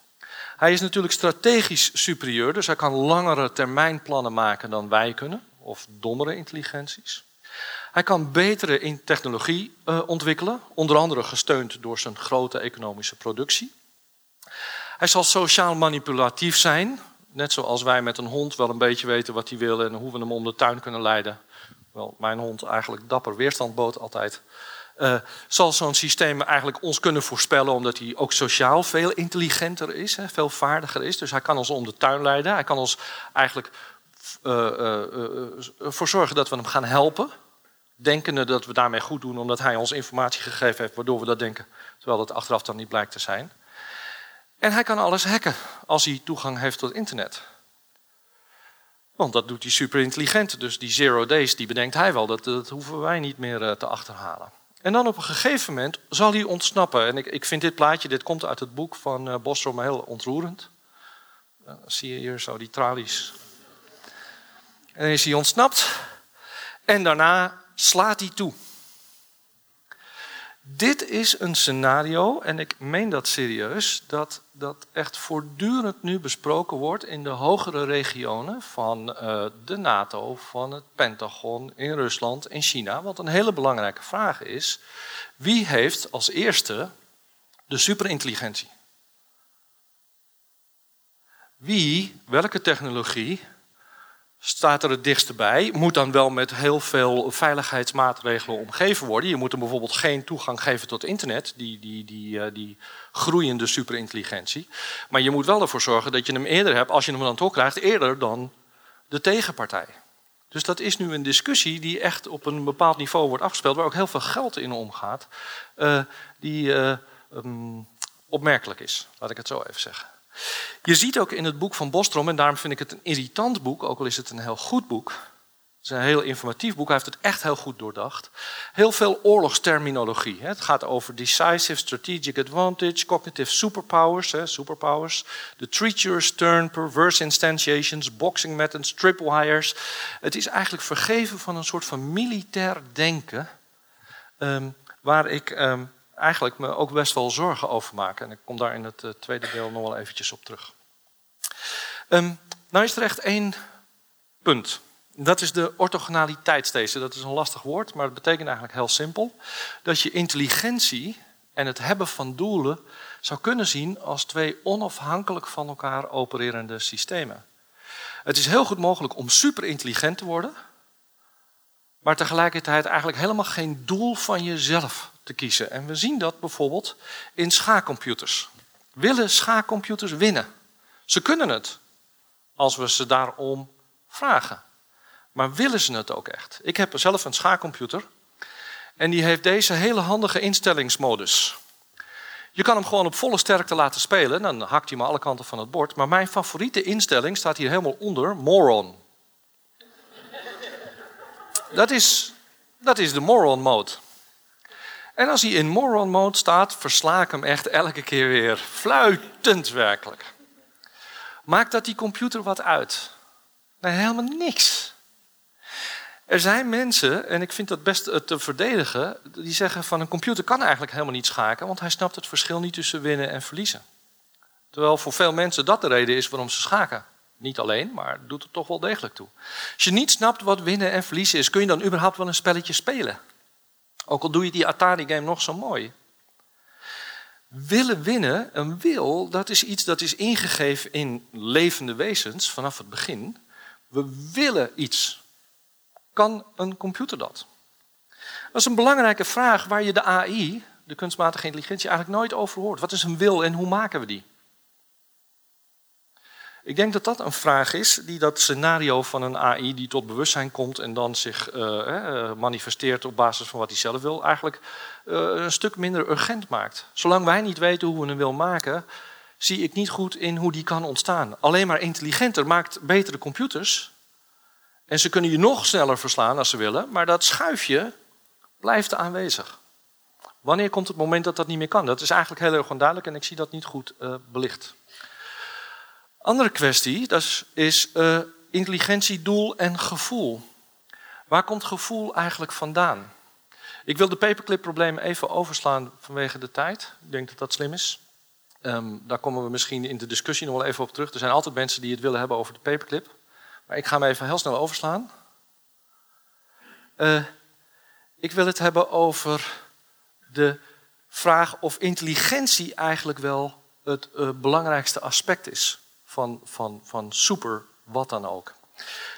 Hij is natuurlijk strategisch superieur, dus hij kan langere termijnplannen maken dan wij kunnen of dommere intelligenties. Hij kan betere in technologie uh, ontwikkelen, onder andere gesteund door zijn grote economische productie. Hij zal sociaal manipulatief zijn, net zoals wij met een hond wel een beetje weten wat hij wil en hoe we hem om de tuin kunnen leiden. Wel, mijn hond eigenlijk dapper weerstand bood altijd. Uh, zal zo'n systeem eigenlijk ons kunnen voorspellen, omdat hij ook sociaal veel intelligenter is, hè, veel vaardiger is. Dus hij kan ons om de tuin leiden. Hij kan ons eigenlijk uh, voor zorgen dat we hem gaan helpen. Denkende dat we daarmee goed doen, omdat hij ons informatie gegeven heeft, waardoor we dat denken, terwijl dat achteraf dan niet blijkt te zijn. En hij kan alles hacken als hij toegang heeft tot internet. Want dat doet hij super intelligent. Dus die zero days, die bedenkt hij wel. Dat, dat hoeven wij niet meer te achterhalen. En dan op een gegeven moment zal hij ontsnappen. En ik, ik vind dit plaatje, dit komt uit het boek van uh, Bostrom, heel ontroerend. Uh, zie je hier zo die tralies en dan is hij ontsnapt. En daarna slaat hij toe. Dit is een scenario, en ik meen dat serieus, dat, dat echt voortdurend nu besproken wordt in de hogere regionen van uh, de NATO, van het Pentagon, in Rusland, in China. Wat een hele belangrijke vraag is: wie heeft als eerste de superintelligentie? Wie, welke technologie staat er het dichtste bij. Moet dan wel met heel veel veiligheidsmaatregelen omgeven worden. Je moet hem bijvoorbeeld geen toegang geven tot internet, die, die, die, uh, die groeiende superintelligentie. Maar je moet wel ervoor zorgen dat je hem eerder hebt, als je hem dan toch krijgt, eerder dan de tegenpartij. Dus dat is nu een discussie die echt op een bepaald niveau wordt afgespeeld, waar ook heel veel geld in omgaat, uh, die uh, um, opmerkelijk is, laat ik het zo even zeggen. Je ziet ook in het boek van Bostrom, en daarom vind ik het een irritant boek, ook al is het een heel goed boek. Het is een heel informatief boek, hij heeft het echt heel goed doordacht. Heel veel oorlogsterminologie. Het gaat over decisive strategic advantage, cognitive superpowers, superpowers, the treacherous turn, perverse instantiations, boxing methods, tripwires. Het is eigenlijk vergeven van een soort van militair denken, um, waar ik um, eigenlijk me ook best wel zorgen over maken. En ik kom daar in het uh, tweede deel nog wel eventjes op terug. Um, nou is er echt één punt. Dat is de orthogonaliteitsthese. Dat is een lastig woord, maar het betekent eigenlijk heel simpel. Dat je intelligentie en het hebben van doelen zou kunnen zien als twee onafhankelijk van elkaar opererende systemen. Het is heel goed mogelijk om superintelligent te worden, maar tegelijkertijd eigenlijk helemaal geen doel van jezelf te kiezen. En we zien dat bijvoorbeeld in schaakcomputers. Willen schaakcomputers winnen? Ze kunnen het, als we ze daarom vragen. Maar willen ze het ook echt? Ik heb zelf een schaakcomputer en die heeft deze hele handige instellingsmodus. Je kan hem gewoon op volle sterkte laten spelen, dan hakt hij maar alle kanten van het bord. Maar mijn favoriete instelling staat hier helemaal onder, moron. Dat is, dat is de moron mode. En als hij in moron mode staat, versla ik hem echt elke keer weer. Fluitend werkelijk. Maakt dat die computer wat uit? Nee, helemaal niks. Er zijn mensen, en ik vind dat best eh, te verdedigen, die zeggen van een computer kan eigenlijk helemaal niet schaken, want hij snapt het verschil niet tussen winnen en verliezen. Terwijl voor veel mensen dat de reden is waarom ze schaken. Niet alleen, maar het doet er toch wel degelijk toe. Als je niet snapt wat winnen en verliezen is, kun je dan überhaupt wel een spelletje spelen? Ook al doe je die Atari-game nog zo mooi. Willen winnen, een wil, dat is iets dat is ingegeven in levende wezens vanaf het begin. We willen iets. Kan een computer dat? Dat is een belangrijke vraag waar je de AI, de kunstmatige intelligentie, eigenlijk nooit over hoort. Wat is een wil en hoe maken we die? Ik denk dat dat een vraag is die dat scenario van een AI die tot bewustzijn komt en dan zich uh, manifesteert op basis van wat hij zelf wil, eigenlijk uh, een stuk minder urgent maakt. Zolang wij niet weten hoe we hem wil maken, zie ik niet goed in hoe die kan ontstaan. Alleen maar intelligenter maakt betere computers. En ze kunnen je nog sneller verslaan als ze willen, maar dat schuifje blijft aanwezig. Wanneer komt het moment dat dat niet meer kan? Dat is eigenlijk heel erg onduidelijk en ik zie dat niet goed belicht. Andere kwestie dat is, uh, intelligentie, doel en gevoel. Waar komt gevoel eigenlijk vandaan? Ik wil de paperclip-probleem even overslaan vanwege de tijd. Ik denk dat dat slim is. Um, daar komen we misschien in de discussie nog wel even op terug. Er zijn altijd mensen die het willen hebben over de paperclip. Maar ik ga hem even heel snel overslaan. Uh, ik wil het hebben over de vraag of intelligentie eigenlijk wel het uh, belangrijkste aspect is van, van, van super wat dan ook.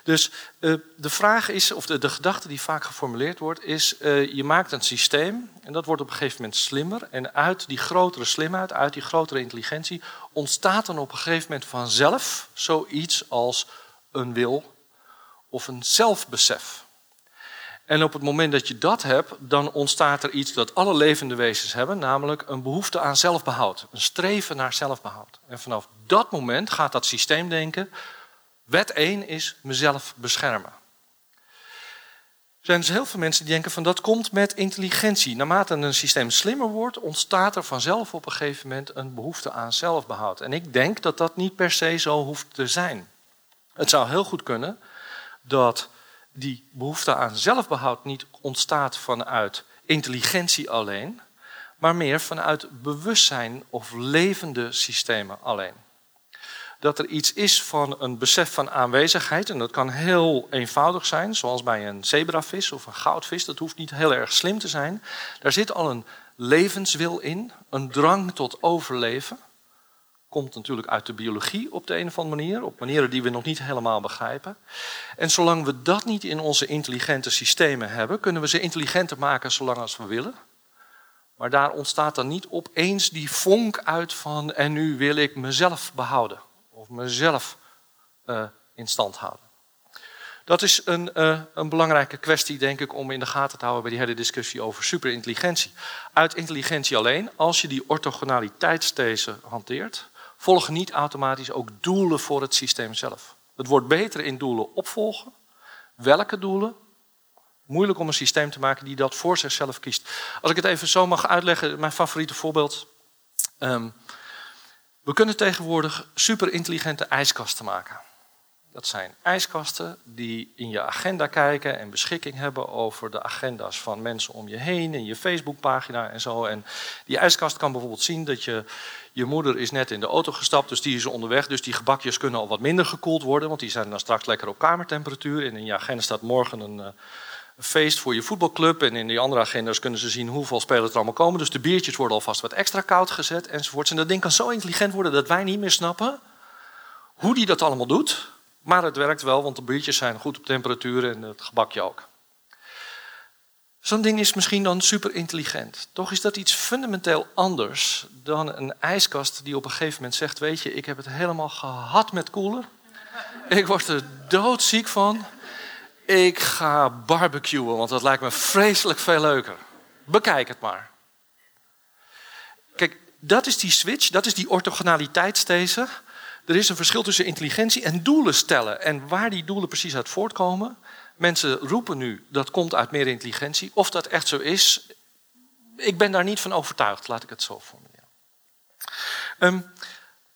Dus uh, de vraag is, of de, de gedachte die vaak geformuleerd wordt, is: uh, je maakt een systeem en dat wordt op een gegeven moment slimmer. En uit die grotere slimheid, uit die grotere intelligentie, ontstaat dan op een gegeven moment vanzelf zoiets als een wil of een zelfbesef. En op het moment dat je dat hebt, dan ontstaat er iets dat alle levende wezens hebben, namelijk een behoefte aan zelfbehoud, een streven naar zelfbehoud. En vanaf dat moment gaat dat systeem denken, wet 1 is mezelf beschermen. Er zijn dus heel veel mensen die denken van dat komt met intelligentie. Naarmate een systeem slimmer wordt, ontstaat er vanzelf op een gegeven moment een behoefte aan zelfbehoud. En ik denk dat dat niet per se zo hoeft te zijn. Het zou heel goed kunnen dat die behoefte aan zelfbehoud niet ontstaat vanuit intelligentie alleen, maar meer vanuit bewustzijn of levende systemen alleen. Dat er iets is van een besef van aanwezigheid, en dat kan heel eenvoudig zijn, zoals bij een zebravis of een goudvis, dat hoeft niet heel erg slim te zijn. Daar zit al een levenswil in, een drang tot overleven. Komt natuurlijk uit de biologie op de een of andere manier, op manieren die we nog niet helemaal begrijpen. En zolang we dat niet in onze intelligente systemen hebben, kunnen we ze intelligenter maken zolang als we willen. Maar daar ontstaat dan niet opeens die vonk uit van en nu wil ik mezelf behouden of mezelf uh, in stand houden. Dat is een, uh, een, belangrijke kwestie, denk ik, om in de gaten te houden bij die hele discussie over superintelligentie. Uit intelligentie alleen, als je die orthogonaliteitsthese hanteert, volgen niet automatisch ook doelen voor het systeem zelf. Het wordt beter in doelen opvolgen. Welke doelen? Moeilijk om een systeem te maken die dat voor zichzelf kiest. Als ik het even zo mag uitleggen, mijn favoriete voorbeeld. Um, we kunnen tegenwoordig superintelligente ijskasten maken. Dat zijn ijskasten die in je agenda kijken en beschikking hebben over de agenda's van mensen om je heen en je Facebookpagina en zo. En die ijskast kan bijvoorbeeld zien dat je, je moeder is net in de auto gestapt, dus die is onderweg. Dus die gebakjes kunnen al wat minder gekoeld worden, want die zijn dan straks lekker op kamertemperatuur. En in je agenda staat morgen een, eh, feest voor je voetbalclub. En in die andere agenda's kunnen ze zien hoeveel spelers er allemaal komen. Dus de biertjes worden alvast wat extra koud gezet enzovoorts. En dat ding kan zo intelligent worden dat wij niet meer snappen hoe die dat allemaal doet. Maar het werkt wel, want de biertjes zijn goed op temperatuur en het gebakje ook. Zo'n ding is misschien dan super intelligent. Toch is dat iets fundamenteel anders dan een ijskast die op een gegeven moment zegt: Weet je, ik heb het helemaal gehad met koelen. Ik word er doodziek van. Ik ga barbecuen, want dat lijkt me vreselijk veel leuker. Bekijk het maar. Kijk, dat is die switch, dat is die orthogonaliteitsthese. Er is een verschil tussen intelligentie en doelen stellen. En waar die doelen precies uit voortkomen. Mensen roepen nu dat komt uit meer intelligentie. Of dat echt zo is, ik ben daar niet van overtuigd, laat ik het zo formuleren. Um,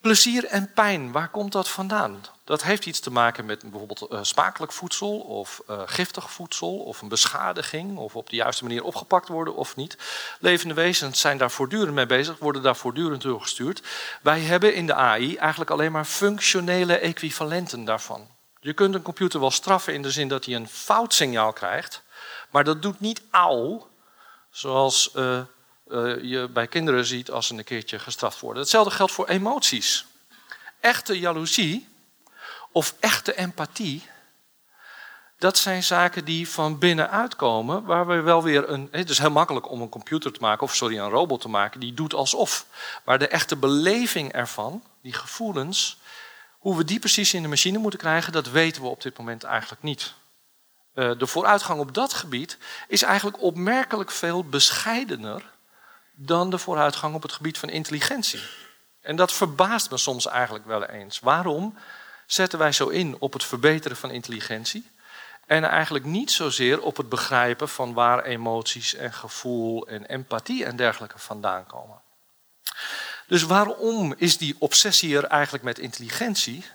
plezier en pijn, waar komt dat vandaan? Dat heeft iets te maken met bijvoorbeeld uh, smakelijk voedsel of uh, giftig voedsel of een beschadiging of op de juiste manier opgepakt worden of niet. Levende wezens zijn daar voortdurend mee bezig, worden daar voortdurend door gestuurd. Wij hebben in de AI eigenlijk alleen maar functionele equivalenten daarvan. Je kunt een computer wel straffen in de zin dat hij een fout signaal krijgt, maar dat doet niet auw, zoals uh, je bij kinderen ziet als ze een keertje gestraft worden. Hetzelfde geldt voor emoties. Echte jaloezie of echte empathie, dat zijn zaken die van binnenuit komen, waar we wel weer een. Het is heel makkelijk om een computer te maken, of sorry, een robot te maken, die doet alsof. Maar de echte beleving ervan, die gevoelens, hoe we die precies in de machine moeten krijgen, dat weten we op dit moment eigenlijk niet. Eh, de vooruitgang op dat gebied is eigenlijk opmerkelijk veel bescheidener dan de vooruitgang op het gebied van intelligentie. En dat verbaast me soms eigenlijk wel eens. Waarom? Zetten wij zo in op het verbeteren van intelligentie. En eigenlijk niet zozeer op het begrijpen van waar emoties en gevoel en empathie en dergelijke vandaan komen. Dus waarom is die obsessie er eigenlijk met intelligentie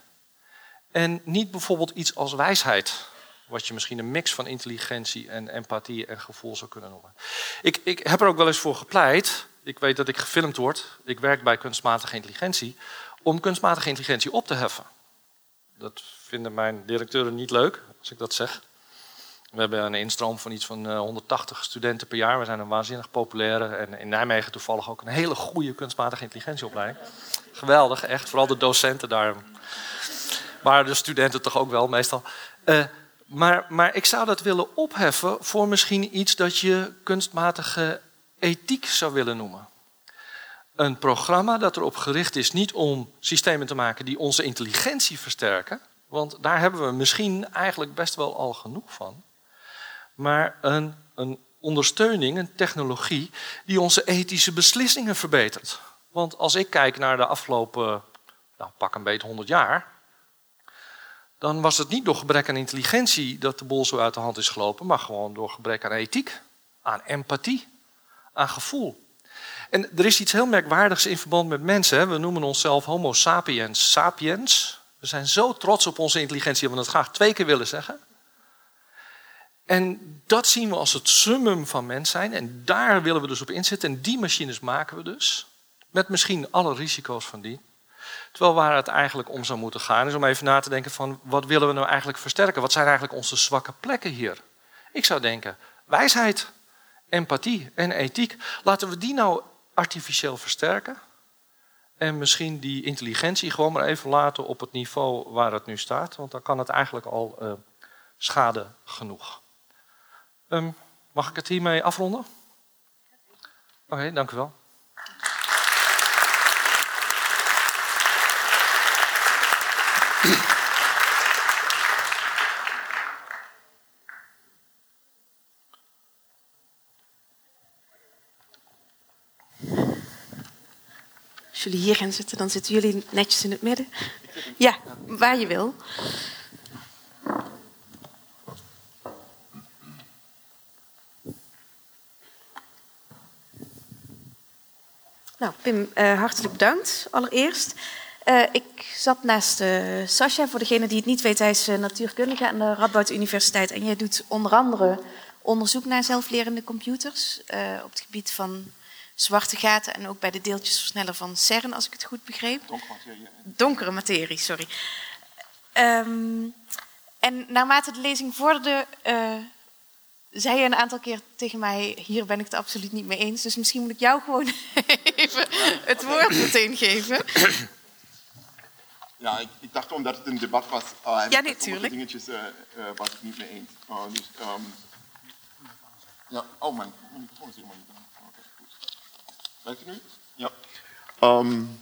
en niet bijvoorbeeld iets als wijsheid? Wat je misschien een mix van intelligentie en empathie en gevoel zou kunnen noemen. Ik, ik heb er ook wel eens voor gepleit. Ik weet dat ik gefilmd word. Ik werk bij kunstmatige intelligentie. Om kunstmatige intelligentie op te heffen. Dat vinden mijn directeuren niet leuk, als ik dat zeg. We hebben een instroom van iets van 180 eh, studenten per jaar. We zijn een waanzinnig populaire en in Nijmegen toevallig ook een hele goede kunstmatige intelligentieopleiding. Geweldig, echt. Vooral de docenten daar. Maar de studenten toch ook wel meestal. Uh, maar, maar ik zou dat willen opheffen voor misschien iets dat je kunstmatige ethiek zou willen noemen een programma dat erop gericht is niet om systemen te maken die onze intelligentie versterken, want daar hebben we misschien eigenlijk best wel al genoeg van, maar een, een ondersteuning, een technologie die onze ethische beslissingen verbetert. Want als ik kijk naar de afgelopen, nou, pak een beetje 100 jaar, dan was het niet door gebrek aan intelligentie dat de bol zo uit de hand is gelopen, maar gewoon door gebrek aan ethiek, aan empathie, aan gevoel. En er is iets heel merkwaardigs in verband met mensen. We noemen onszelf Homo sapiens sapiens. We zijn zo trots op onze intelligentie dat we het graag twee keer willen zeggen. En dat zien we als het summum van mens zijn. En daar willen we dus op inzetten. En die machines maken we dus. Met misschien alle risico's van die. Terwijl waar het eigenlijk om zou moeten gaan, is om even na te denken van wat willen we nou eigenlijk versterken? Wat zijn eigenlijk onze zwakke plekken hier? Ik zou denken, wijsheid, empathie en ethiek. Laten we die nou artificieel versterken. En misschien die intelligentie gewoon maar even laten op het niveau waar het nu staat. Want dan kan het eigenlijk al uh, schade genoeg. Um, mag ik het hiermee afronden? Oké, dank u wel. Jullie hier gaan zitten, dan zitten jullie netjes in het midden. Ja, waar je wil. Nou, Pim, uh, hartelijk bedankt allereerst. Uh, ik zat naast uh, Sascha. Voor degene die het niet weet, hij is natuurkundige aan de Radboud Universiteit. En jij doet onder andere onderzoek naar zelflerende computers op het gebied van zwarte gaten en ook bij de deeltjesversneller van CERN, als ik het goed begreep. Donkere materie. Donkere materie, sorry. Um, en naarmate de lezing vorderde, uh, zei je een aantal keer tegen mij: Hier ben ik het absoluut niet mee eens. Dus misschien moet ik jou gewoon even het woord meteen geven. Ja, ik, ik, dacht omdat het een debat was. Uh, ja, natuurlijk. dingetjes uh, uh, was ik niet mee eens. dus, um, ja, oh, mijn microfoon is helemaal niet aan. Werkt het nu? Ja. Um,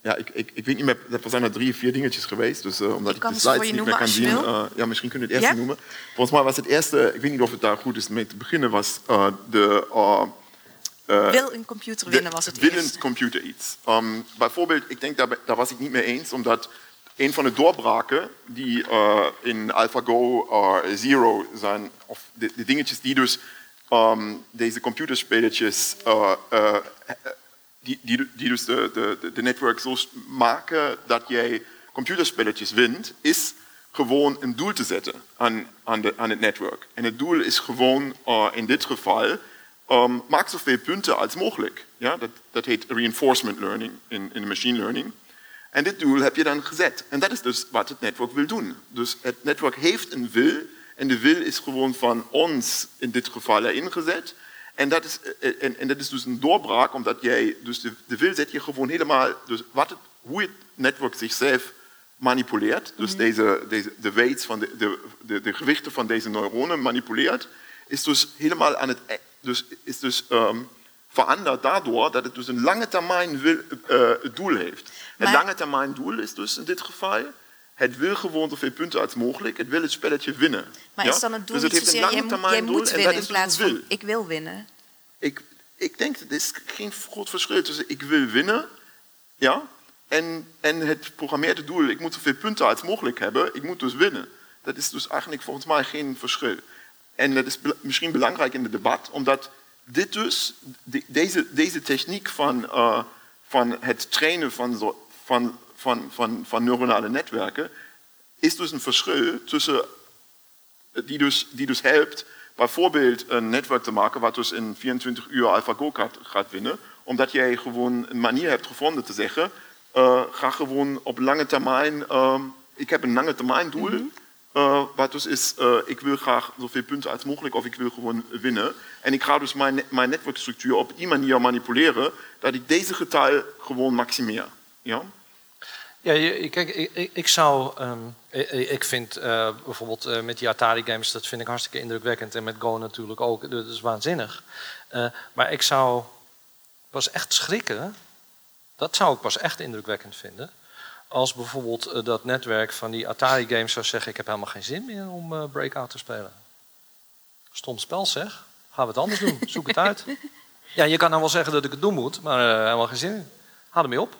ja, ik, ik, ik weet niet meer, er zijn er drie, vier dingetjes geweest. Dus uh, omdat ik, ik de slides niet meer kan zien. Uh, ja, misschien kunnen we het eerste ja? noemen. Volgens mij was het eerste, ik weet niet of het daar goed is mee te beginnen, was uh, de. wil een computer winnen was het Wil een computer iets. Um, bijvoorbeeld, ik denk, daar, daar was ik niet mee eens, omdat een van de doorbraken die in AlphaGo Zero zijn, of de, de dingetjes die dus um, deze computerspelletjes, uh, uh, die, die, die, dus de, de, netwerk zo maken dat jij computerspelletjes wint, is gewoon een doel te zetten aan, aan, de, aan het netwerk. En het doel is gewoon uh, in dit geval, um, maak zoveel punten als mogelijk. Ja, dat, dat heet reinforcement learning in, in machine learning. En dit doel heb je dan gezet. En dat is dus wat het netwerk wil doen. Dus het netwerk heeft een wil en de wil is gewoon van ons in dit geval ingezet. En dat is, eh, en, en dat is dus een doorbraak, omdat jij, dus de, de wil zet je gewoon helemaal, dus wat het, hoe het netwerk zichzelf manipuleert, dus mhm. deze, deze, de weights van de, de, de, de, gewichten van deze neuronen manipuleert, is dus helemaal aan het, e, dus, is dus um, veranderd daardoor dat het dus een lange termijn wil, uh, doel heeft. Maar... Het lange termijn doel is dus in dit geval het wil gewoon zoveel punten als mogelijk. Het wil het spelletje winnen. Maar is dan het doel dus het heeft een lange termijn doel moet winnen in plaats van ik wil winnen? Ik, ik denk, er is geen groot verschil tussen ik wil winnen ja, en, en het programmeerde doel, ik moet zoveel punten als mogelijk hebben, ik moet dus winnen. Dat is dus eigenlijk volgens mij geen verschil. En dat is misschien belangrijk in het debat, omdat dit dus, deze, deze techniek van, uh, van het trainen van, zo, van van, van, van neuronale netwerken, is dus een verschil tussen, die dus, die dus helpt bijvoorbeeld een netwerk te maken wat dus in 24 uur AlphaGo gaat, gaat winnen, omdat jij gewoon een manier hebt gevonden te zeggen, uh, ga gewoon op lange termijn, uh, ik heb een lange termijn doel, mm -hmm. uh, wat dus is, ik wil graag zoveel punten als mogelijk of ik wil gewoon winnen. En ik ga dus mijn, mijn netwerkstructuur op die manier manipuleren, dat ik deze getal gewoon maximeer. Ja? Ja, kijk, ik, ik zou. Um, ik, vind uh, bijvoorbeeld uh, met die Atari-games, dat vind ik hartstikke indrukwekkend. En met Go natuurlijk ook, dat is waanzinnig. Uh, maar ik zou pas echt schrikken, dat zou ik pas echt indrukwekkend vinden. Als bijvoorbeeld dat netwerk van die Atari-games zou zeggen: Ik heb helemaal geen zin meer om Breakout te spelen. Stom spel zeg. Gaan we het anders doen? Zoek het uit. Ja, je kan dan wel zeggen dat ik het doen moet, maar helemaal geen zin in. Haal ermee op.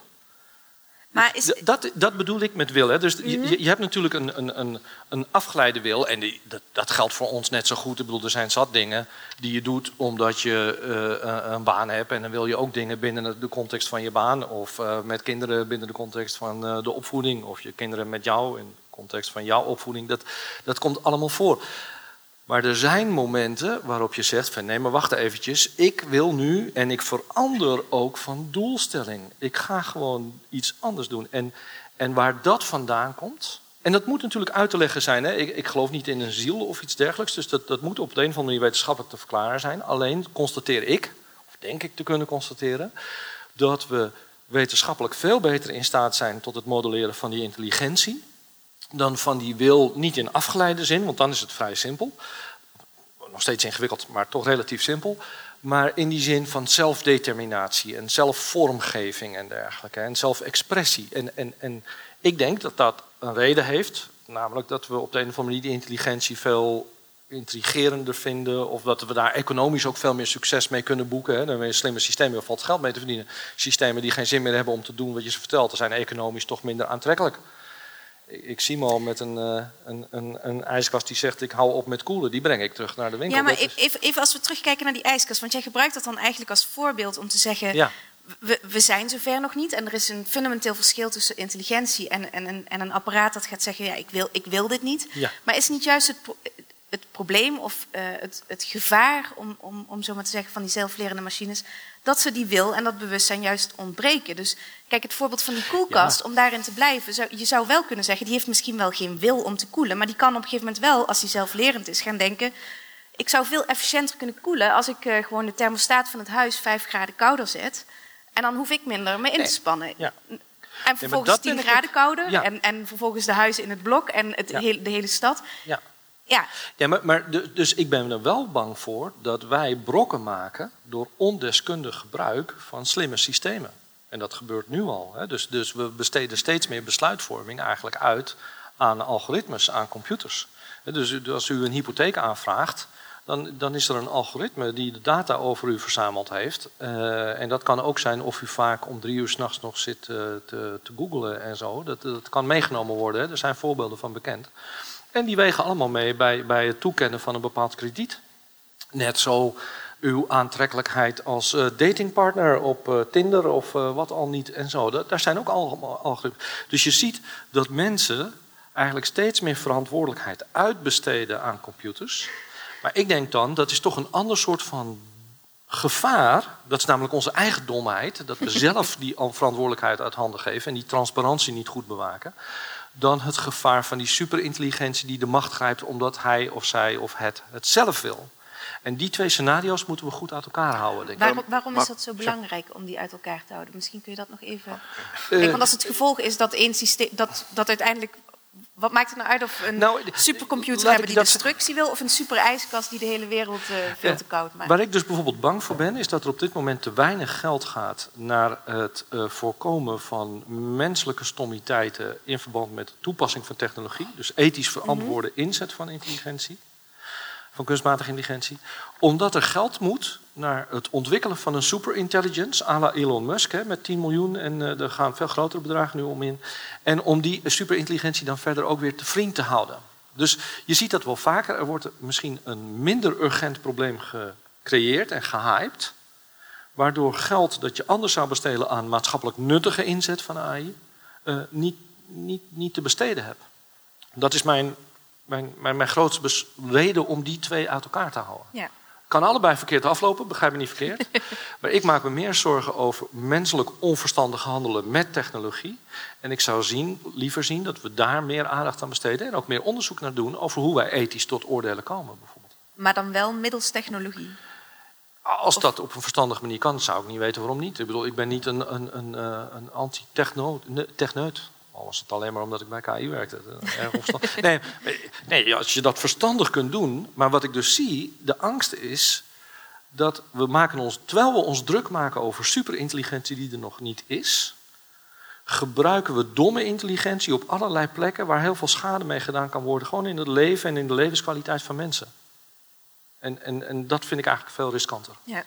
Maar is... dat, dat bedoel ik met wil. Hè. Dus je, mhm. je, hebt natuurlijk een, een, een, een afgeleide wil. En die, dat, dat, geldt voor ons net zo goed. Ik bedoel, er zijn zat dingen die je doet omdat je uh, een baan hebt. En dan wil je ook dingen binnen de context van je baan. Of uh, met kinderen binnen de context van uh, de opvoeding. Of je kinderen met jou in de context van jouw opvoeding. Dat, dat komt allemaal voor. Maar er zijn momenten waarop je zegt van nee, maar wacht eventjes. Ik wil nu en ik verander ook van doelstelling. Ik ga gewoon iets anders doen. En, en waar dat vandaan komt... En dat moet natuurlijk uit te leggen zijn. Hè? Ik, ik geloof niet in een ziel of iets dergelijks. Dus dat, dat moet op de een of andere manier wetenschappelijk te verklaren zijn. Alleen constateer ik, of denk ik te kunnen constateren... dat we wetenschappelijk veel beter in staat zijn tot het modelleren van die intelligentie dan van die wil, niet in afgeleide zin, want dan is het vrij simpel. Nog steeds ingewikkeld, maar toch relatief simpel. Maar in die zin van zelfdeterminatie en zelfvormgeving en dergelijke. En zelfexpressie. En, en, en ik denk dat dat een reden heeft. Namelijk dat we op de een of andere manier die intelligentie veel intrigerender vinden. Of dat we daar economisch ook veel meer succes mee kunnen boeken. Dan hebben we slimme systemen waar valt geld mee te verdienen. Systemen die geen zin meer hebben om te doen wat je ze vertelt, zijn economisch toch minder aantrekkelijk ik zie me al met een, uh, een, een, een, ijskast die zegt: Ik hou op met koelen. Die breng ik terug naar de winkel. Ja, maar even, even, als we terugkijken naar die ijskast. Want jij gebruikt dat dan eigenlijk als voorbeeld om te zeggen: ja. we, we zijn zover nog niet. En er is een fundamenteel verschil tussen intelligentie en, en, en, en een apparaat dat gaat zeggen: Ja, ik wil, ik wil dit niet. Ja. Maar is niet juist het, het probleem of uh, het, het gevaar, om, om, om zo maar te zeggen, van die zelflerende machines, dat ze die wil en dat bewustzijn juist ontbreken. Dus kijk, het voorbeeld van die koelkast, om daarin te blijven, zou, je zou wel kunnen zeggen, die heeft misschien wel geen wil om te koelen, maar die kan op een gegeven moment wel, als hij zelflerend is, gaan denken, ik zou veel efficiënter kunnen koelen als ik uh, gewoon de thermostaat van het huis 5 graden kouder zet. En dan hoef ik minder me in te spannen. Ja. En vervolgens 10 graden kouder. En, en vervolgens de huizen in het blok en het de hele stad. Ja. Ja, ja maar, dus ik ben er wel bang voor dat wij brokken maken door ondeskundig gebruik van slimme systemen. En dat gebeurt nu al. Hè. Dus, dus we besteden steeds meer besluitvorming eigenlijk uit aan algoritmes, aan computers. Dus als u een hypotheek aanvraagt, dan, dan, is er een algoritme die de data over u verzameld heeft. Uh, en dat kan ook zijn of u vaak om drie uur s'nachts nog zit uh, te, te googlen en zo. Dat, dat kan meegenomen worden, er zijn voorbeelden van bekend. En die wegen allemaal mee bij, bij het toekennen van een bepaald krediet. Net zo uw aantrekkelijkheid als uh, datingpartner op uh, Tinder of uh, wat al niet en zo. Dat, daar zijn ook allemaal algoritmes. Dus je ziet dat mensen eigenlijk steeds meer verantwoordelijkheid uitbesteden aan computers. Maar ik denk dan, dat is toch een ander soort van gevaar. Dat is namelijk onze eigen domheid. Dat we zelf die verantwoordelijkheid uit handen geven en die transparantie niet goed bewaken dan het gevaar van die superintelligentie die de macht grijpt omdat hij of zij of het het zelf wil. En die twee scenario's moeten we goed uit elkaar houden. Denk ik. Waarom, waarom is dat zo belangrijk om die uit elkaar te houden? Misschien kun je dat nog even. Uh, want als het gevolg is dat één systeem, dat, dat uiteindelijk wat maakt het nou uit of een nou, supercomputer hebben die destructie wil... of een super ijskast die de hele wereld uh, veel te koud maakt? Waar ik dus bijvoorbeeld bang voor ben... is dat er op dit moment te weinig geld gaat... naar het uh, voorkomen van menselijke stommiteiten... in verband met de toepassing van technologie. Dus ethisch verantwoorde mm -hmm. inzet van intelligentie van kunstmatige intelligentie. Omdat er geld moet naar het ontwikkelen van een superintelligence, à la Elon Musk, hè, met 10 miljoen. En uh, er gaan veel grotere bedragen nu om in. En om die superintelligentie dan verder ook weer te vriend te houden. Dus je ziet dat wel vaker. Er wordt misschien een minder urgent probleem gecreëerd en gehyped. Waardoor geld dat je anders zou besteden aan maatschappelijk nuttige inzet van AI, uh, niet, niet, niet te besteden hebt. Dat is mijn mijn, mijn, mijn grootste reden om die twee uit elkaar te houden. Ja. Kan allebei verkeerd aflopen, begrijp me niet verkeerd. maar ik maak me meer zorgen over menselijk onverstandig handelen met technologie. En ik zou zien, liever zien dat we daar meer aandacht aan besteden en ook meer onderzoek naar doen over hoe wij ethisch tot oordelen komen, bijvoorbeeld. Maar dan wel middels technologie? Als dat op een verstandige manier kan, zou ik niet weten waarom niet. Ik bedoel, ik ben niet een, een, een, eh, een anti-techneut. Al was het alleen maar omdat ik bij KI werkte. nee, nee, als je dat verstandig kunt doen. Maar wat ik dus zie, de angst is dat we maken ons, terwijl we ons druk maken over superintelligentie die er nog niet is, gebruiken we domme intelligentie op allerlei plekken waar heel veel schade mee gedaan kan worden. Gewoon in het leven en in de levenskwaliteit van mensen. En, en, en dat vind ik eigenlijk veel riskanter. Ja.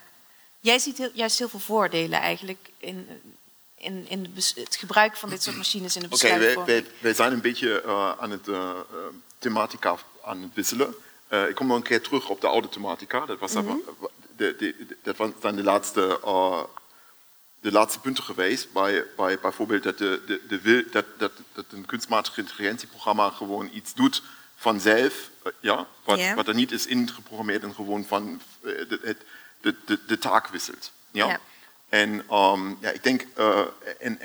Jij ziet heel, juist heel veel voordelen eigenlijk in, in, in het gebruik van dit soort machines in de besluitvorming? Oké, wij, wij, zijn een beetje uh, aan het uh, thematica aan het wisselen. Uh, ik kom nog een keer terug op de oude thematica. Dat, was mm -hmm. de, de, dat zijn de laatste, de laatste punten geweest. Bij, bij bijvoorbeeld dat, de, de, de, dat, dat, dat een kunstmatige intelligentieprogramma gewoon iets doet vanzelf, eh, ja, wat, wat er niet is ingeprogrammeerd en gewoon van eh, de, de, de, de taak wisselt. Ja? Ja. En ehm, ja, eh, en,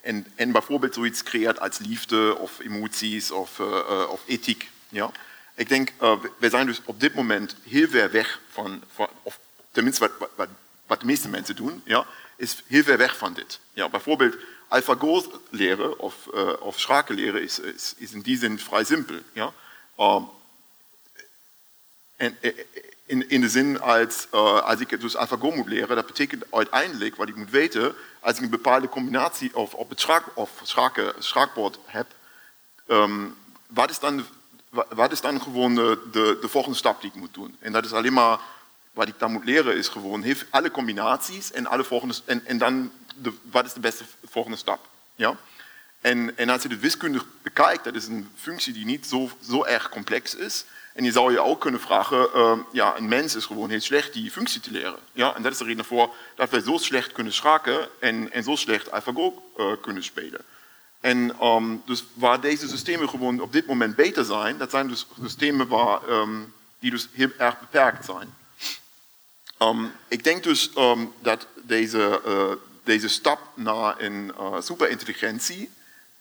en, en bijvoorbeeld zoiets creëert als liefde of emoties of, eh, of ethiek. Ja? Ik denk, eh, we- zijn dus op dit moment heel ver weg van, van of tenminste wat, wat- wat, de meeste mensen doen, ja, is heel ver weg van dit. Ja, bijvoorbeeld AlphaGo leren of, eh of schaken leren is, is, is in die zin vrij simpel. Ja? Ehm, en, in, in de zin als, eh, als ik dus AlphaGo moet leren, dat betekent uiteindelijk wat ik moet weten, als ik een bepaalde combinatie of op het schaak, schaakbord heb, ehm, wat, is dan, wa- wat is dan gewoon de, de, de volgende stap die ik moet doen? En dat is alleen maar, wat ik dan moet leren, is gewoon heeft alle combinaties en, alle volgende, en, en dan wat is de beste volgende stap? Ja? En, en als je het wiskundig bekijkt, dat is een functie die niet zo, zo erg complex is. En je zou je ook kunnen vragen, ehm, ja, een mens is gewoon heel slecht die functie te leren. Ja? En dat is de reden voor dat wij zo slecht kunnen schaken en, zo slecht AlphaGo eh, kunnen spelen. En ehm, dus waar deze systemen gewoon op dit moment beter zijn, dat zijn dus systemen waar, ehm, die dus heel erg beperkt zijn. Ik denk dus dat deze, eh, deze stap naar een eh, superintelligentie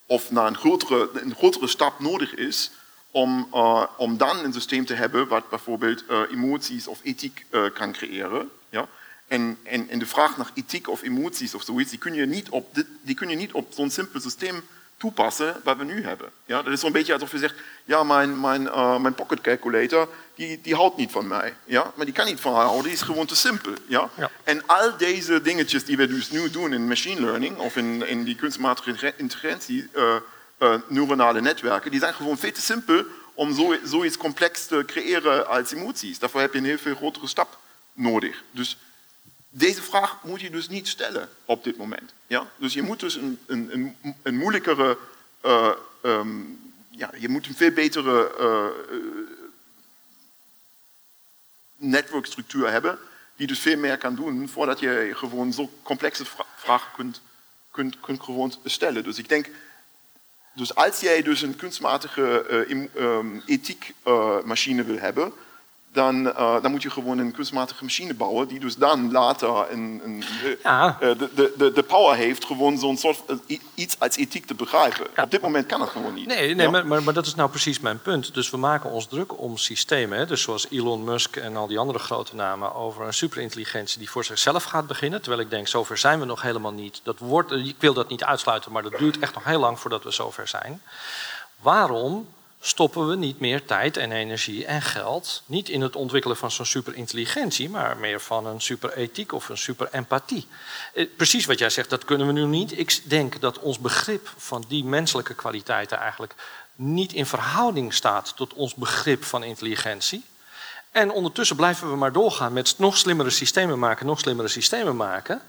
of naar een grotere, een grotere stap nodig is om, eh, om dan een systeem te hebben wat bijvoorbeeld eh, emoties of ethiek eh, kan creëren. Ja? En, en, en de vraag naar ethiek of emoties of zoiets, die kun je niet op, dit, die kun je niet op zo'n simpel systeem toepassen wat we nu hebben. Ja? Dat is zo'n beetje alsof je zegt, ja, mijn, mijn, mijn pocket calculator, die, die houdt niet van mij. Ja? Maar die kan niet van mij houden, die is gewoon te simpel. Ja? Ja. En al deze dingetjes die we dus nu doen in machine learning of in, in die kunstmatige intelligentie, eh, neuronale netwerken, die zijn gewoon veel te simpel om zo, zoiets complex te creëren als emoties. Daarvoor heb je een heel veel grotere stap nodig. Dus deze vraag moet je dus niet stellen op dit moment. Ja? Dus je moet dus een, een, een, een moeilijkere, eh, ehm, ja, je moet een veel betere eh, netwerkstructuur hebben, die dus veel meer kan doen voordat je gewoon zo complexe vra- vragen kunt, kunt, kunt gewoon stellen. Dus ik denk, dus als jij dus een kunstmatige eh, ehm, ethiekmachine wil hebben, dan, eh, dan moet je gewoon een kunstmatige machine bouwen die dus dan later een, een, eh, Ja. eh, de, de, de, power heeft gewoon zo'n soort iets als ethiek te begrijpen. Op dit moment kan dat gewoon niet. Nee, nee Ja? maar, maar, maar dat is nou precies mijn punt. Dus we maken ons druk om systemen. Hè? Dus zoals Elon Musk en al die andere grote namen over een superintelligentie die voor zichzelf gaat beginnen. Terwijl ik denk, zover zijn we nog helemaal niet. Dat wordt, ik wil dat niet uitsluiten, maar dat duurt echt nog heel lang voordat we zover zijn. Waarom stoppen we niet meer tijd en energie en geld niet in het ontwikkelen van zo'n superintelligentie, maar meer van een superethiek of een superempathie? Eh, Precies wat jij zegt, dat kunnen we nu niet. Ik denk dat ons begrip van die menselijke kwaliteiten eigenlijk niet in verhouding staat tot ons begrip van intelligentie. En ondertussen blijven we maar doorgaan met nog slimmere systemen maken, nog slimmere systemen maken.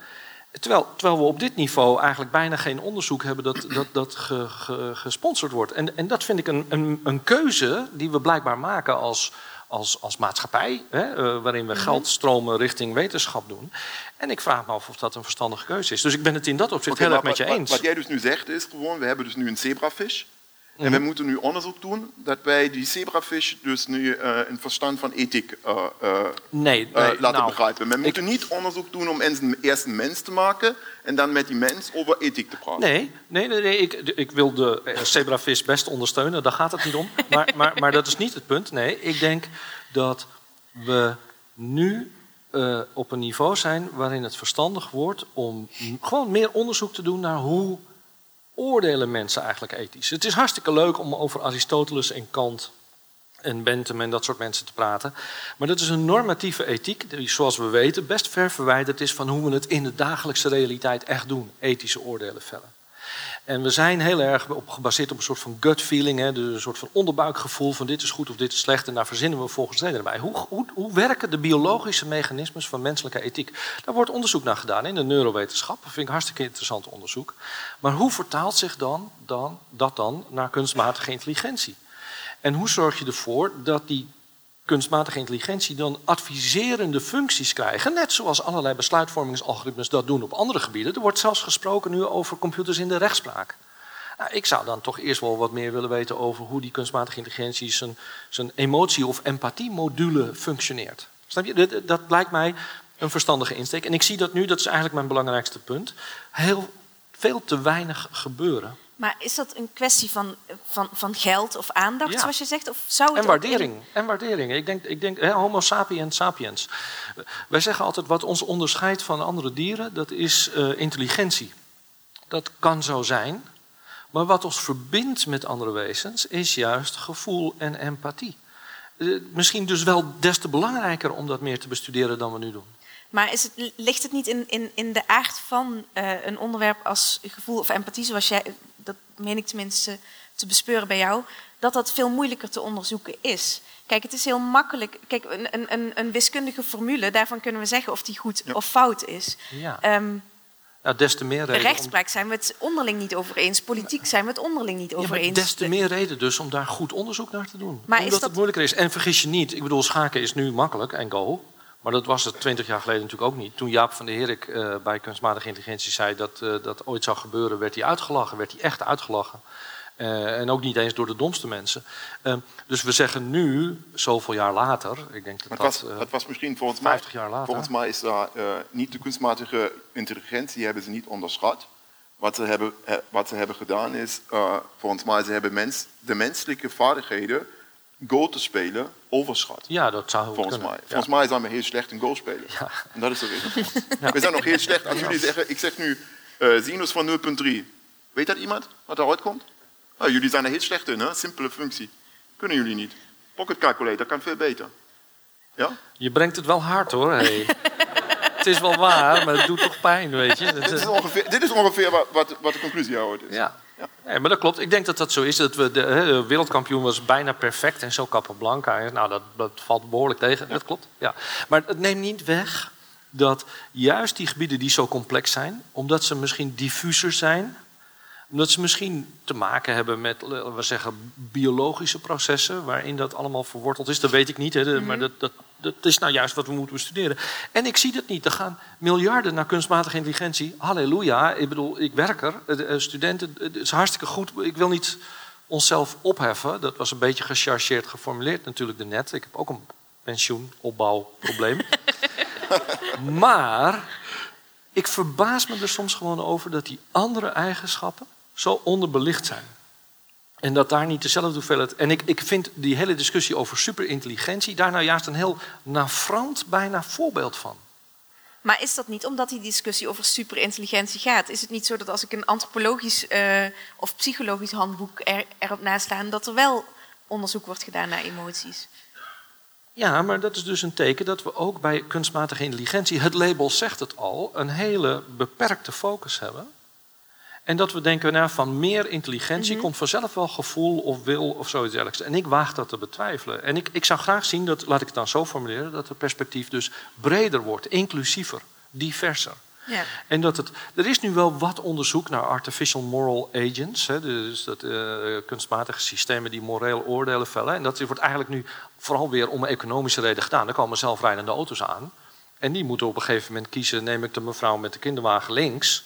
Terwijl, terwijl we op dit niveau eigenlijk bijna geen onderzoek hebben dat, dat, dat ge- ge- gesponsord wordt. En, en dat vind ik een, een, een keuze die we blijkbaar maken als, als, als maatschappij, hè, eh, waarin we geldstromen richting wetenschap doen. En ik vraag me af of dat een verstandige keuze is. Dus ik ben het in dat opzicht heel erg met je wat- eens. Wat, wat jij dus nu zegt is gewoon, we hebben dus nu een zebravis. En we moeten nu onderzoek doen dat wij die zebravis dus nu eh, een verstand van ethiek eh, eh, nee, eh, nee, laten nou, begrijpen. We moeten niet onderzoek doen om eerst een mens te maken en dan met die mens over ethiek te praten. Nee, nee, nee, nee, ik, ik wil de eh, zebravis best ondersteunen, daar gaat het niet om. Maar, maar, maar dat is niet het punt. Nee, ik denk dat we nu eh, op een niveau zijn waarin het verstandig wordt om gewoon meer onderzoek te doen naar hoe oordelen mensen eigenlijk ethisch. Het is hartstikke leuk om over Aristoteles en Kant en Bentham en dat soort mensen te praten. Maar dat is een normatieve ethiek die, zoals we weten, best ver verwijderd is van hoe we het in de dagelijkse realiteit echt doen. Ethische oordelen vellen. En we zijn heel erg op, gebaseerd op een soort van gut feeling, hè, dus een soort van onderbuikgevoel van dit is goed of dit is slecht. En daar verzinnen we volgens reden bij. Hoe, hoe, hoe werken de biologische mechanismes van menselijke ethiek? Daar wordt onderzoek naar gedaan in de neurowetenschap. Dat vind ik hartstikke interessant onderzoek. Maar hoe vertaalt zich dan, dan, dat dan naar kunstmatige intelligentie? En hoe zorg je ervoor dat die kunstmatige intelligentie dan adviserende functies krijgen, net zoals allerlei besluitvormingsalgoritmes dat doen op andere gebieden. Er wordt zelfs gesproken nu over computers in de rechtspraak. Nou, ik zou dan toch eerst wel wat meer willen weten over hoe die kunstmatige intelligentie zijn, emotie- of empathiemodule functioneert. Snap je? Dat, dat lijkt mij een verstandige insteek. En ik zie dat nu, dat is eigenlijk mijn belangrijkste punt, heel veel te weinig gebeuren. Maar is dat een kwestie van, van, van geld of aandacht, Ja. zoals je zegt? Of zou het En waardering. En waardering. Ik denk, ik denk hè, homo sapiens sapiens. Wij zeggen altijd wat ons onderscheidt van andere dieren, dat is eh, intelligentie. Dat kan zo zijn. Maar wat ons verbindt met andere wezens is juist gevoel en empathie. Eh, misschien dus wel des te belangrijker om dat meer te bestuderen dan we nu doen. Maar is het, ligt het niet in, in, in de aard van eh, een onderwerp als gevoel of empathie, zoals jij, dat meen ik tenminste te bespeuren bij jou, dat dat veel moeilijker te onderzoeken is? Kijk, het is heel makkelijk. Kijk, een, een- een, wiskundige formule, daarvan kunnen we zeggen of die goed Ja. of fout is. Ja. Ehm, Nou, des te meer reden. om- rechtspraak zijn we het onderling niet over eens. Politiek zijn we het onderling niet Ja, over maar eens. des te meer reden dus om daar goed onderzoek naar te doen. Maar is Omdat dat- het moeilijker is. En vergis je niet, ik bedoel, schaken is nu makkelijk en go. Maar dat was het twintig jaar geleden natuurlijk ook niet. Toen Jaap van der Herik eh, bij kunstmatige intelligentie zei dat eh, dat ooit zou gebeuren, werd hij uitgelachen, werd hij echt uitgelachen. Eh, en ook niet eens door de domste mensen. Eh, dus we zeggen nu, zoveel jaar later, ik denk dat Maar dat het was, het was misschien volgens mij, 50 jaar later. volgens mij is daar niet de kunstmatige intelligentie hebben ze niet onderschat. Wat ze hebben, wat ze hebben gedaan is, volgens mij, ze hebben mens, de menselijke vaardigheden Go te spelen overschat. Ja, dat zou Volgens kunnen. mij. Ja. Volgens mij zijn we heel slecht in Go spelen. Ja. En dat is de reden. We zijn nog heel slecht. Als jullie zeggen, ik zeg nu eh sinus van 0,3. Weet dat iemand wat eruit komt? Ah, jullie zijn er heel slecht in, hè? simpele functie. Kunnen jullie niet. Pocket calculator kan veel beter. Ja? Je brengt het wel hard hoor. Hey. het is wel waar, maar het doet toch pijn, weet je. Dit is ongeveer, dit is ongeveer wat, wat, wat de conclusie hieruit is. Ja. Nee, maar dat klopt. Ik denk dat dat zo is. Dat we de, wereldkampioen was bijna perfect en zo Capablanca. Nou, dat, dat valt behoorlijk tegen. Dat klopt. Ja. Maar het neemt niet weg dat juist die gebieden die zo complex zijn, omdat ze misschien diffuser zijn, omdat ze misschien te maken hebben met, laten we zeggen, biologische processen, waarin dat allemaal verworteld is. Dat weet ik niet, hè, maar dat, dat, dat is nou juist wat we moeten bestuderen. En ik zie dat niet. Er gaan miljarden naar kunstmatige intelligentie. Halleluja. Ik bedoel, ik werk er. Eh, eh, Studenten, het is hartstikke goed. Ik wil niet onszelf opheffen. Dat was een beetje gechargeerd geformuleerd natuurlijk daarnet. Ik heb ook een pensioenopbouwprobleem. maar ik verbaas me er soms gewoon over dat die andere eigenschappen zo onderbelicht zijn. En dat daar niet dezelfde hoeveelheid. En ik, ik vind die hele discussie over superintelligentie daar nou juist een heel navrant bijna voorbeeld van. Maar is dat niet omdat die discussie over superintelligentie gaat? Is het niet zo dat als ik een antropologisch eh, of psychologisch handboek er, erop naslaan, dat er wel onderzoek wordt gedaan naar emoties? Ja, maar dat is dus een teken dat we ook bij kunstmatige intelligentie, het label zegt het al, een hele beperkte focus hebben. En dat we denken, nou, van meer intelligentie komt vanzelf wel gevoel of wil of zoiets dergelijks. En ik waag dat te betwijfelen. En ik, ik zou graag zien, dat, laat ik het dan zo formuleren, dat het perspectief dus breder wordt, inclusiever, diverser. Ja. En dat het, er is nu wel wat onderzoek naar artificial moral agents, hè, dus dat, eh, kunstmatige systemen die moreel oordelen vellen. En dat wordt eigenlijk nu vooral weer om economische reden gedaan. Er komen zelfrijdende auto's aan. En die moeten op een gegeven moment kiezen: neem ik de mevrouw met de kinderwagen links,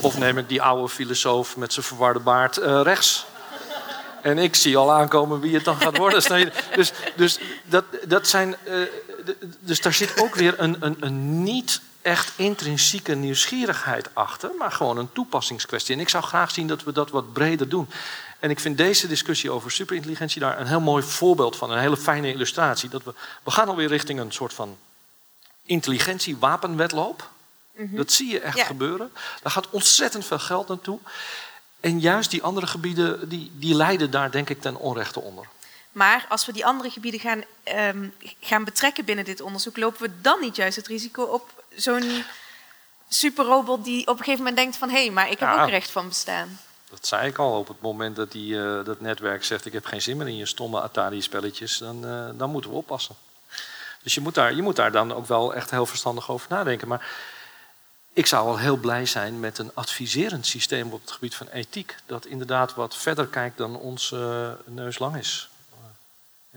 of neem ik die oude filosoof met zijn verwarde baard eh, rechts? En ik zie al aankomen wie het dan gaat worden. Dus, dus, dat, dat zijn, eh, dus daar zit ook weer een, een, een niet echt intrinsieke nieuwsgierigheid achter, maar gewoon een toepassingskwestie. En ik zou graag zien dat we dat wat breder doen. En ik vind deze discussie over superintelligentie daar een heel mooi voorbeeld van, een hele fijne illustratie. Dat we, we gaan alweer richting een soort van intelligentie-wapenwedloop. Dat zie je echt Ja. gebeuren. Daar gaat ontzettend veel geld naartoe. En juist die andere gebieden, die, die lijden daar denk ik ten onrechte onder. Maar als we die andere gebieden gaan, ehm, gaan betrekken binnen dit onderzoek, lopen we dan niet juist het risico op zo'n superrobot die op een gegeven moment denkt van hé, hey, maar ik heb Ja. ook recht van bestaan. Dat zei ik al op het moment dat die, eh, dat netwerk zegt: Ik heb geen zin meer in je stomme Atari-spelletjes. Dan, eh, dan moeten we oppassen. Dus je moet, daar, je moet daar dan ook wel echt heel verstandig over nadenken. Maar ik zou wel heel blij zijn met een adviserend systeem op het gebied van ethiek. Dat inderdaad wat verder kijkt dan ons eh, neus lang is.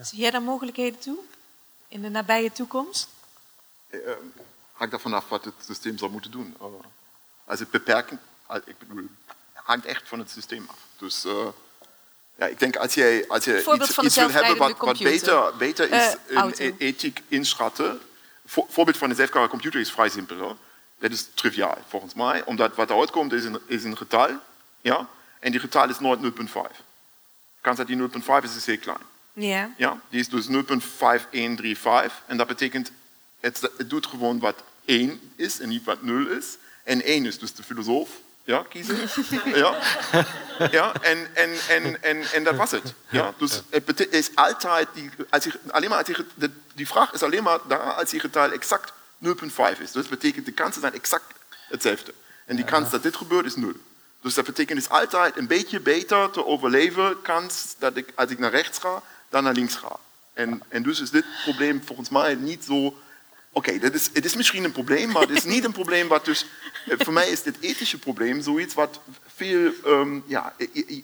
Zie jij daar mogelijkheden toe in de nabije toekomst? Eh, eh, hangt daarvan af wat het systeem zal moeten doen. Eh, als het beperkend, als- ik bedoel, hangt echt van het systeem af. Dus uh, ja, ik denk als jij, als je Voorbeeld iets, iets wil hebben wat, beter, beter is in auto. e- ethiek inschatten. Voor, voorbeeld van een zelfrijdende computer is vrij simpel. Hoor. Dat is triviaal volgens mij, omdat wat eruit komt is een, is een getal. Ja? En die getal is nooit 0,5. Kans dat die 0,5 is, is heel klein. Ja. Ja? Die is dus 0,5135. En dat betekent, het, het doet gewoon wat 1 is en niet wat 0 is. En 1 is dus de filosoof. Ja, kiezen. ja. ja en, en, en, en, en dat was het. Ja? Dus het is altijd, die, als je, alleen maar als je, de, die vraag is alleen maar daar als die getal exact 0,5 is. Dus dat betekent, de kansen zijn exact hetzelfde. En die kans dat dit gebeurt is 0. Dus dat betekent is altijd een beetje beter te overleven kans dat ik als ik naar rechts ga dan naar links ga. En, en dus is dit probleem volgens mij niet zo. Oké, dit is, het is misschien een probleem, maar het is niet een probleem wat dus. eh, Voor mij is dit ethische probleem zoiets wat veel ehm, ja,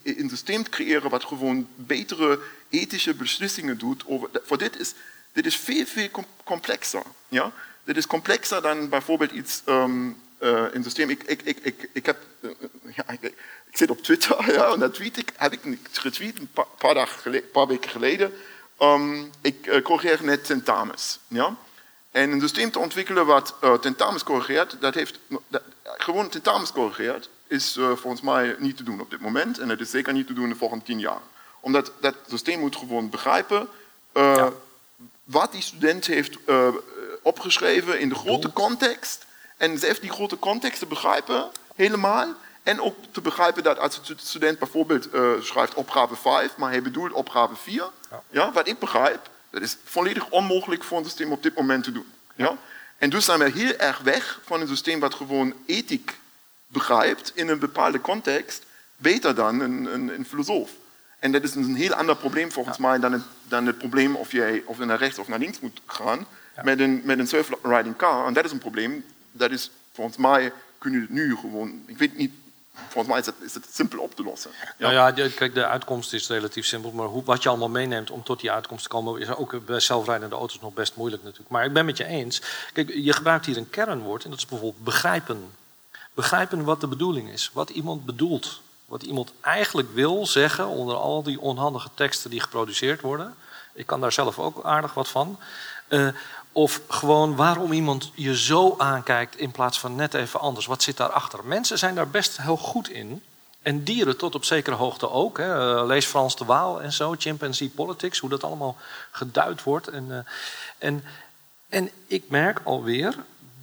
een systeem creëren wat gewoon betere ethische beslissingen doet. Over, voor dit is, dit is veel, veel com- complexer. Ja? Dit is complexer dan bijvoorbeeld iets. ehm eh, een systeem. Ik, ik, ik, ik, ik, heb, ja, ik, ik zit op Twitter ja, en dat tweet ik, heb ik getweet een paar, paar, dagen paar weken geleden. Ik corrigeer net tentamens. Ja? En een systeem te ontwikkelen wat tentamens corrigeert, dat heeft dat, gewoon tentamens corrigeert, is volgens mij niet te doen op dit moment. En het is zeker niet te doen in de volgende tien jaar. Omdat dat systeem moet gewoon begrijpen wat die student heeft eh, opgeschreven in de grote context. En zelf die grote context te begrijpen, helemaal. En ook te begrijpen dat als de student bijvoorbeeld eh, schrijft opgave 5, maar hij bedoelt opgave 4. Ja. wat ik begrijp, dat is volledig onmogelijk voor een systeem op dit moment te doen. Ja? En dus zijn we heel erg weg van een systeem wat gewoon ethiek begrijpt in een bepaalde context, beter dan een, een, een filosoof. En dat is een heel ander probleem volgens mij dan het, dan het probleem of jij of je naar rechts of naar links moet gaan met een, met een self-riding car. En dat is een probleem, dat is volgens mij kun je het nu gewoon, ik weet niet, volgens mij is het, is het simpel op te lossen. Ja. Nou ja, de- kijk, de uitkomst is relatief simpel. Maar hoe, wat je allemaal meeneemt om tot die uitkomst te komen... is ook bij zelfrijdende auto's nog best moeilijk natuurlijk. Maar ik ben met je eens. Kijk, je gebruikt hier een kernwoord en dat is bijvoorbeeld begrijpen. Begrijpen wat de bedoeling is. Wat iemand bedoelt. Wat iemand eigenlijk wil zeggen onder al die onhandige teksten die geproduceerd worden. Ik kan daar zelf ook aardig wat van. Eh, of gewoon waarom iemand je zo aankijkt in plaats van net even anders. Wat zit daarachter? Mensen zijn daar best heel goed in. En dieren tot op zekere hoogte ook. Hè. Eh, Lees Frans de Waal en zo, Chimpanzee Politics, hoe dat allemaal geduid wordt. En, eh, en, en ik merk alweer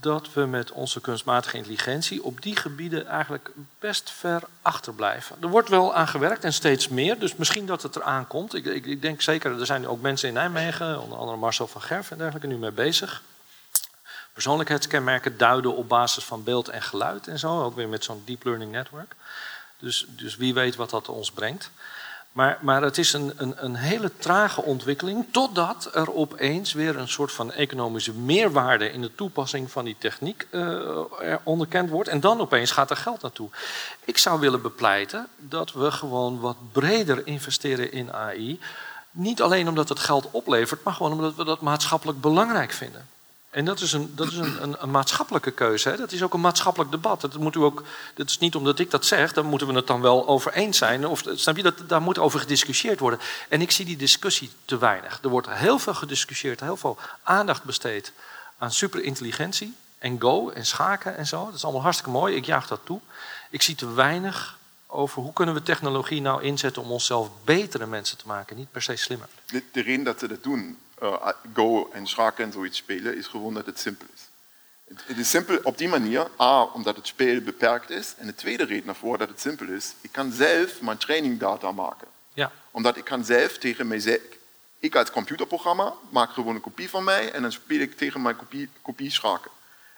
dat we met onze kunstmatige intelligentie op die gebieden eigenlijk best ver achterblijven. Er wordt wel aan gewerkt en steeds meer, dus misschien dat het eraan komt. Ik, ik, ik denk zeker, er zijn ook mensen in Nijmegen, onder andere Marcel van Gerf en dergelijke, nu mee bezig. Persoonlijkheidskenmerken duiden op basis van beeld en geluid en zo, ook weer met zo'n deep learning network. Dus, dus wie weet wat dat ons brengt. Maar, maar het is een, een, een hele trage ontwikkeling, totdat er opeens weer een soort van economische meerwaarde in de toepassing van die techniek er onderkend wordt. En dan opeens gaat er geld naartoe. Ik zou willen bepleiten dat we gewoon wat breder investeren in AI. Niet alleen omdat het geld oplevert, maar gewoon omdat we dat maatschappelijk belangrijk vinden. En dat is een, dat is een, een, een maatschappelijke keuze. Hè? Dat is ook een maatschappelijk debat. Dat, moet u ook, dat is niet omdat ik dat zeg, dan moeten we het dan wel over eens zijn. Of, snap je, dat, daar moet over gediscussieerd worden. En ik zie die discussie te weinig. Er wordt heel veel gediscussieerd, heel veel aandacht besteed aan superintelligentie en go en schaken en zo. Dat is allemaal hartstikke mooi, ik jaag dat toe. Ik zie te weinig over hoe kunnen we technologie nou inzetten om onszelf betere mensen te maken, niet per se slimmer. Reden dat ze dat doen, uh, Go en schaken en zoiets spelen, is gewoon dat het simpel is. Het, het, is simpel op die manier, A, omdat het spelen beperkt is. En de tweede reden daarvoor dat het simpel is, ik kan zelf mijn trainingdata maken. Ja. Omdat ik kan zelf tegen mijzelf, ik als computerprogramma maak gewoon een kopie van mij en dan speel ik tegen mijn kopie, kopie schaken.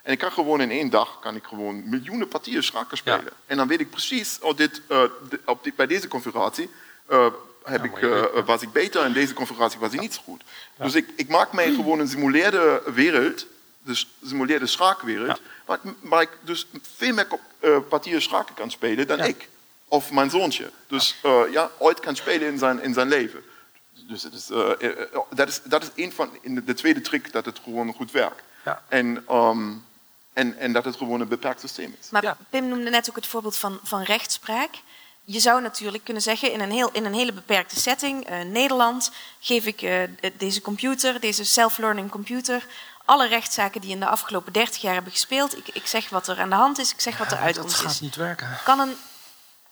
En ik kan gewoon in één dag kan ik gewoon miljoenen partijen schaken spelen. Ja. En dan weet ik precies, oh, dit, uh, de, op die, bij deze configuratie uh, heb ik, uh, was ik beter en deze configuratie was ik niet zo goed. Ja. Dus ik, ik, maak mij gewoon een simuleerde wereld, dus simuleerde schaakwereld, ja. waar, ik, waar, ik, dus veel meer uh, partijen schaken kan spelen dan ik. Of mijn zoontje. Dus uh, ja, ooit kan spelen in zijn, in zijn leven. Dus het is, uh, dat, is, dat is een van in de, de, tweede trick dat het gewoon goed werkt. En, um, en, en dat het gewoon een beperkt systeem is. Maar Pim noemde net ook het voorbeeld van, van rechtspraak. Je zou natuurlijk kunnen zeggen, in een, heel, in een hele beperkte setting, uh, Nederland, geef ik uh, deze computer, deze self-learning computer, alle rechtszaken die in de afgelopen 30 jaar hebben gespeeld. Ik, ik zeg wat er aan de hand is, ik zeg wat er uit ons is. Dat gaat niet werken. Kan een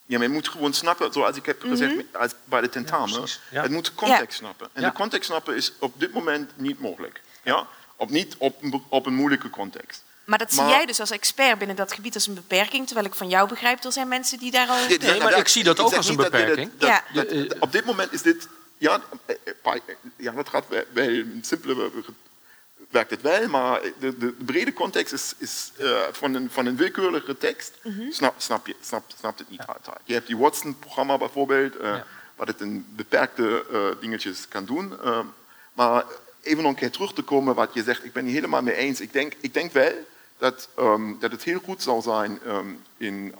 ja, maar je moet gewoon snappen, zoals ik heb gezegd mm -hmm. als bij de tentamen, ja, het moet de context ja. snappen. En de context snappen is op dit moment niet mogelijk. Ja? Op, niet op, op een moeilijke context. Maar dat zie jij dus als expert binnen dat gebied als een beperking, terwijl ik van jou begrijp, er zijn mensen die daar al... Nee, nee maar ik zie dat ook als een beperking. Dat, dat, ja. dat, op dit moment is dit... Ja, ja dat gaat bij, bij een simpele werkt het wel, maar de, de brede context is, is uh, van, een, van een willekeurige tekst, mm -hmm. snap, snap, je snap, snapt het niet ja. altijd. Je hebt die Watson-programma bijvoorbeeld, uh, ja. wat het in beperkte uh, dingetjes kan doen. maar even nog een keer terug te komen wat je zegt, ik ben het helemaal mee eens. Ik denk, ik denk wel dat, um, dat het heel goed zou zijn um, in,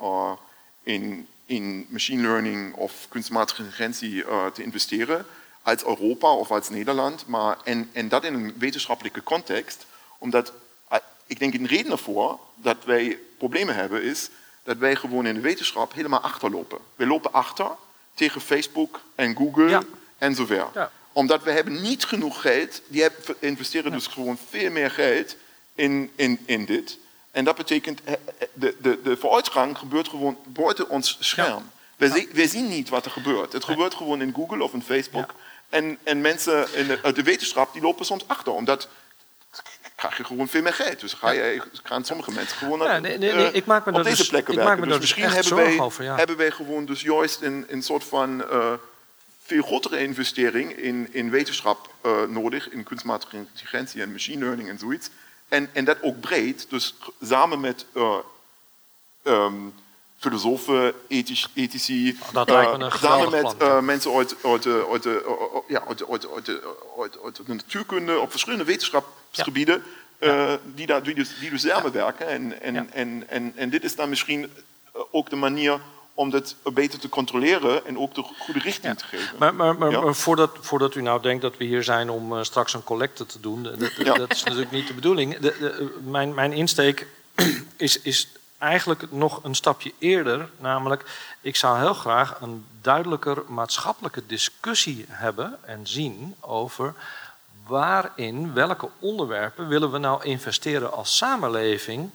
in, in machine learning of kunstmatige intelligentie te investeren als Europa of als Nederland, maar en, en dat in een wetenschappelijke context, omdat eh, ik denk een reden ervoor dat wij problemen hebben is dat wij gewoon in de wetenschap helemaal achterlopen. We lopen achter tegen Facebook en Google ja. en zover. Ja. Omdat we hebben niet genoeg geld, die investeren dus gewoon veel meer geld in, in, in dit. En dat betekent, eh, eh, de, de, de vooruitgang gebeurt gewoon buiten ons scherm. We, zien, we, zien niet wat er gebeurt. Het gebeurt gewoon in Google of in Facebook. En, en mensen in de, uit de wetenschap die lopen soms achter, omdat krijg je gewoon veel meer geld. Dus ga je, gaan sommige mensen gewoon ja, nee, nee, nee, ik maak me op deze dus, plekken werken. dus, dus misschien hebben wij, over, ja. hebben wij gewoon dus juist een, een soort van uh, veel grotere investering in, in wetenschap uh, nodig, in kunstmatige intelligentie en machine learning en zoiets. En, en dat ook breed, dus samen met uh, um, filosofen, ethisch, ethici, dat me een samen met uh, mensen uit, uit, uit, ja, uit, uit, uit, uit, de natuurkunde op verschillende wetenschapsgebieden, ja. die, daar, die, dus, die dus samenwerken. En, en, en, en, en dit is dan misschien ook de manier om dit beter te controleren en ook de goede richting te geven. Maar, maar, maar, maar, voordat, voordat u nou denkt dat we hier zijn om uh, straks een collecte te doen, dat, dat is natuurlijk niet de bedoeling. De, de, mijn, mijn insteek is, is eigenlijk nog een stapje eerder, namelijk ik zou heel graag een duidelijker maatschappelijke discussie hebben en zien over waarin, welke onderwerpen willen we nou investeren als samenleving.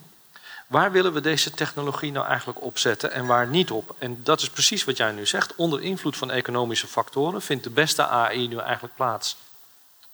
Waar willen we deze technologie nou eigenlijk opzetten en waar niet op? En dat is precies wat jij nu zegt. Onder invloed van economische factoren vindt de beste AI nu eigenlijk plaats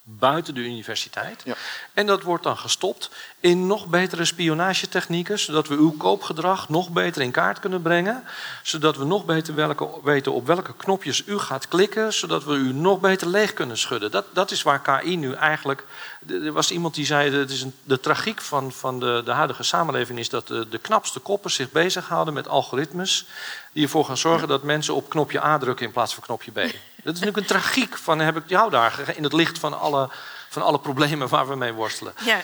buiten de universiteit. Ja. En dat wordt dan gestopt in nog betere spionagetechnieken, zodat we uw koopgedrag nog beter in kaart kunnen brengen, zodat we nog beter welke, weten op welke knopjes u gaat klikken, zodat we u nog beter leeg kunnen schudden. Dat, dat is waar KI nu eigenlijk. Er was iemand die zei: het is een, de tragiek van, van de, de huidige samenleving is dat de, de knapste koppen zich bezighouden met algoritmes die ervoor gaan zorgen dat mensen op knopje A drukken in plaats van knopje B. Dat is natuurlijk een tragiek van heb ik jou daar in het licht van alle, van alle problemen waar we mee worstelen. Ja.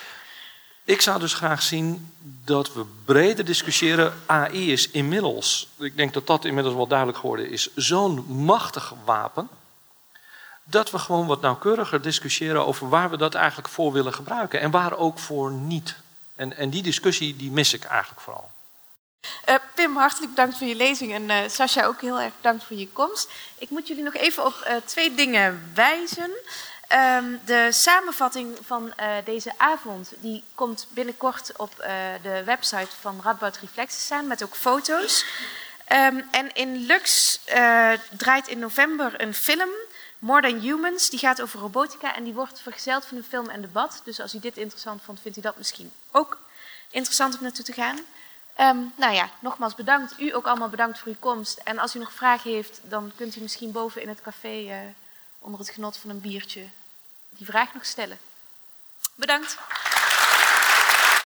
Ik zou dus graag zien dat we breder discussiëren. AI is inmiddels, ik denk dat dat inmiddels wel duidelijk geworden is, zo'n machtig wapen. Dat we gewoon wat nauwkeuriger discussiëren over waar we dat eigenlijk voor willen gebruiken en waar ook voor niet. En, en die discussie die mis ik eigenlijk vooral. Uh, Pim, hartelijk bedankt voor je lezing en uh, Sascha ook heel erg bedankt voor je komst. Ik moet jullie nog even op uh, twee dingen wijzen. Um, de samenvatting van deze avond die komt binnenkort op de website van Radboud Reflexes staan met ook foto's. Um, en in Lux draait in november een film, More Than Humans, die gaat over robotica en die wordt vergezeld van een film en debat. Dus als u dit interessant vond, vindt u dat misschien ook interessant om naartoe te gaan. Um, nou ja, nogmaals bedankt. U ook allemaal bedankt voor uw komst. En als u nog vragen heeft, dan kunt u misschien boven in het café uh, onder het genot van een biertje die vraag nog stellen. Bedankt.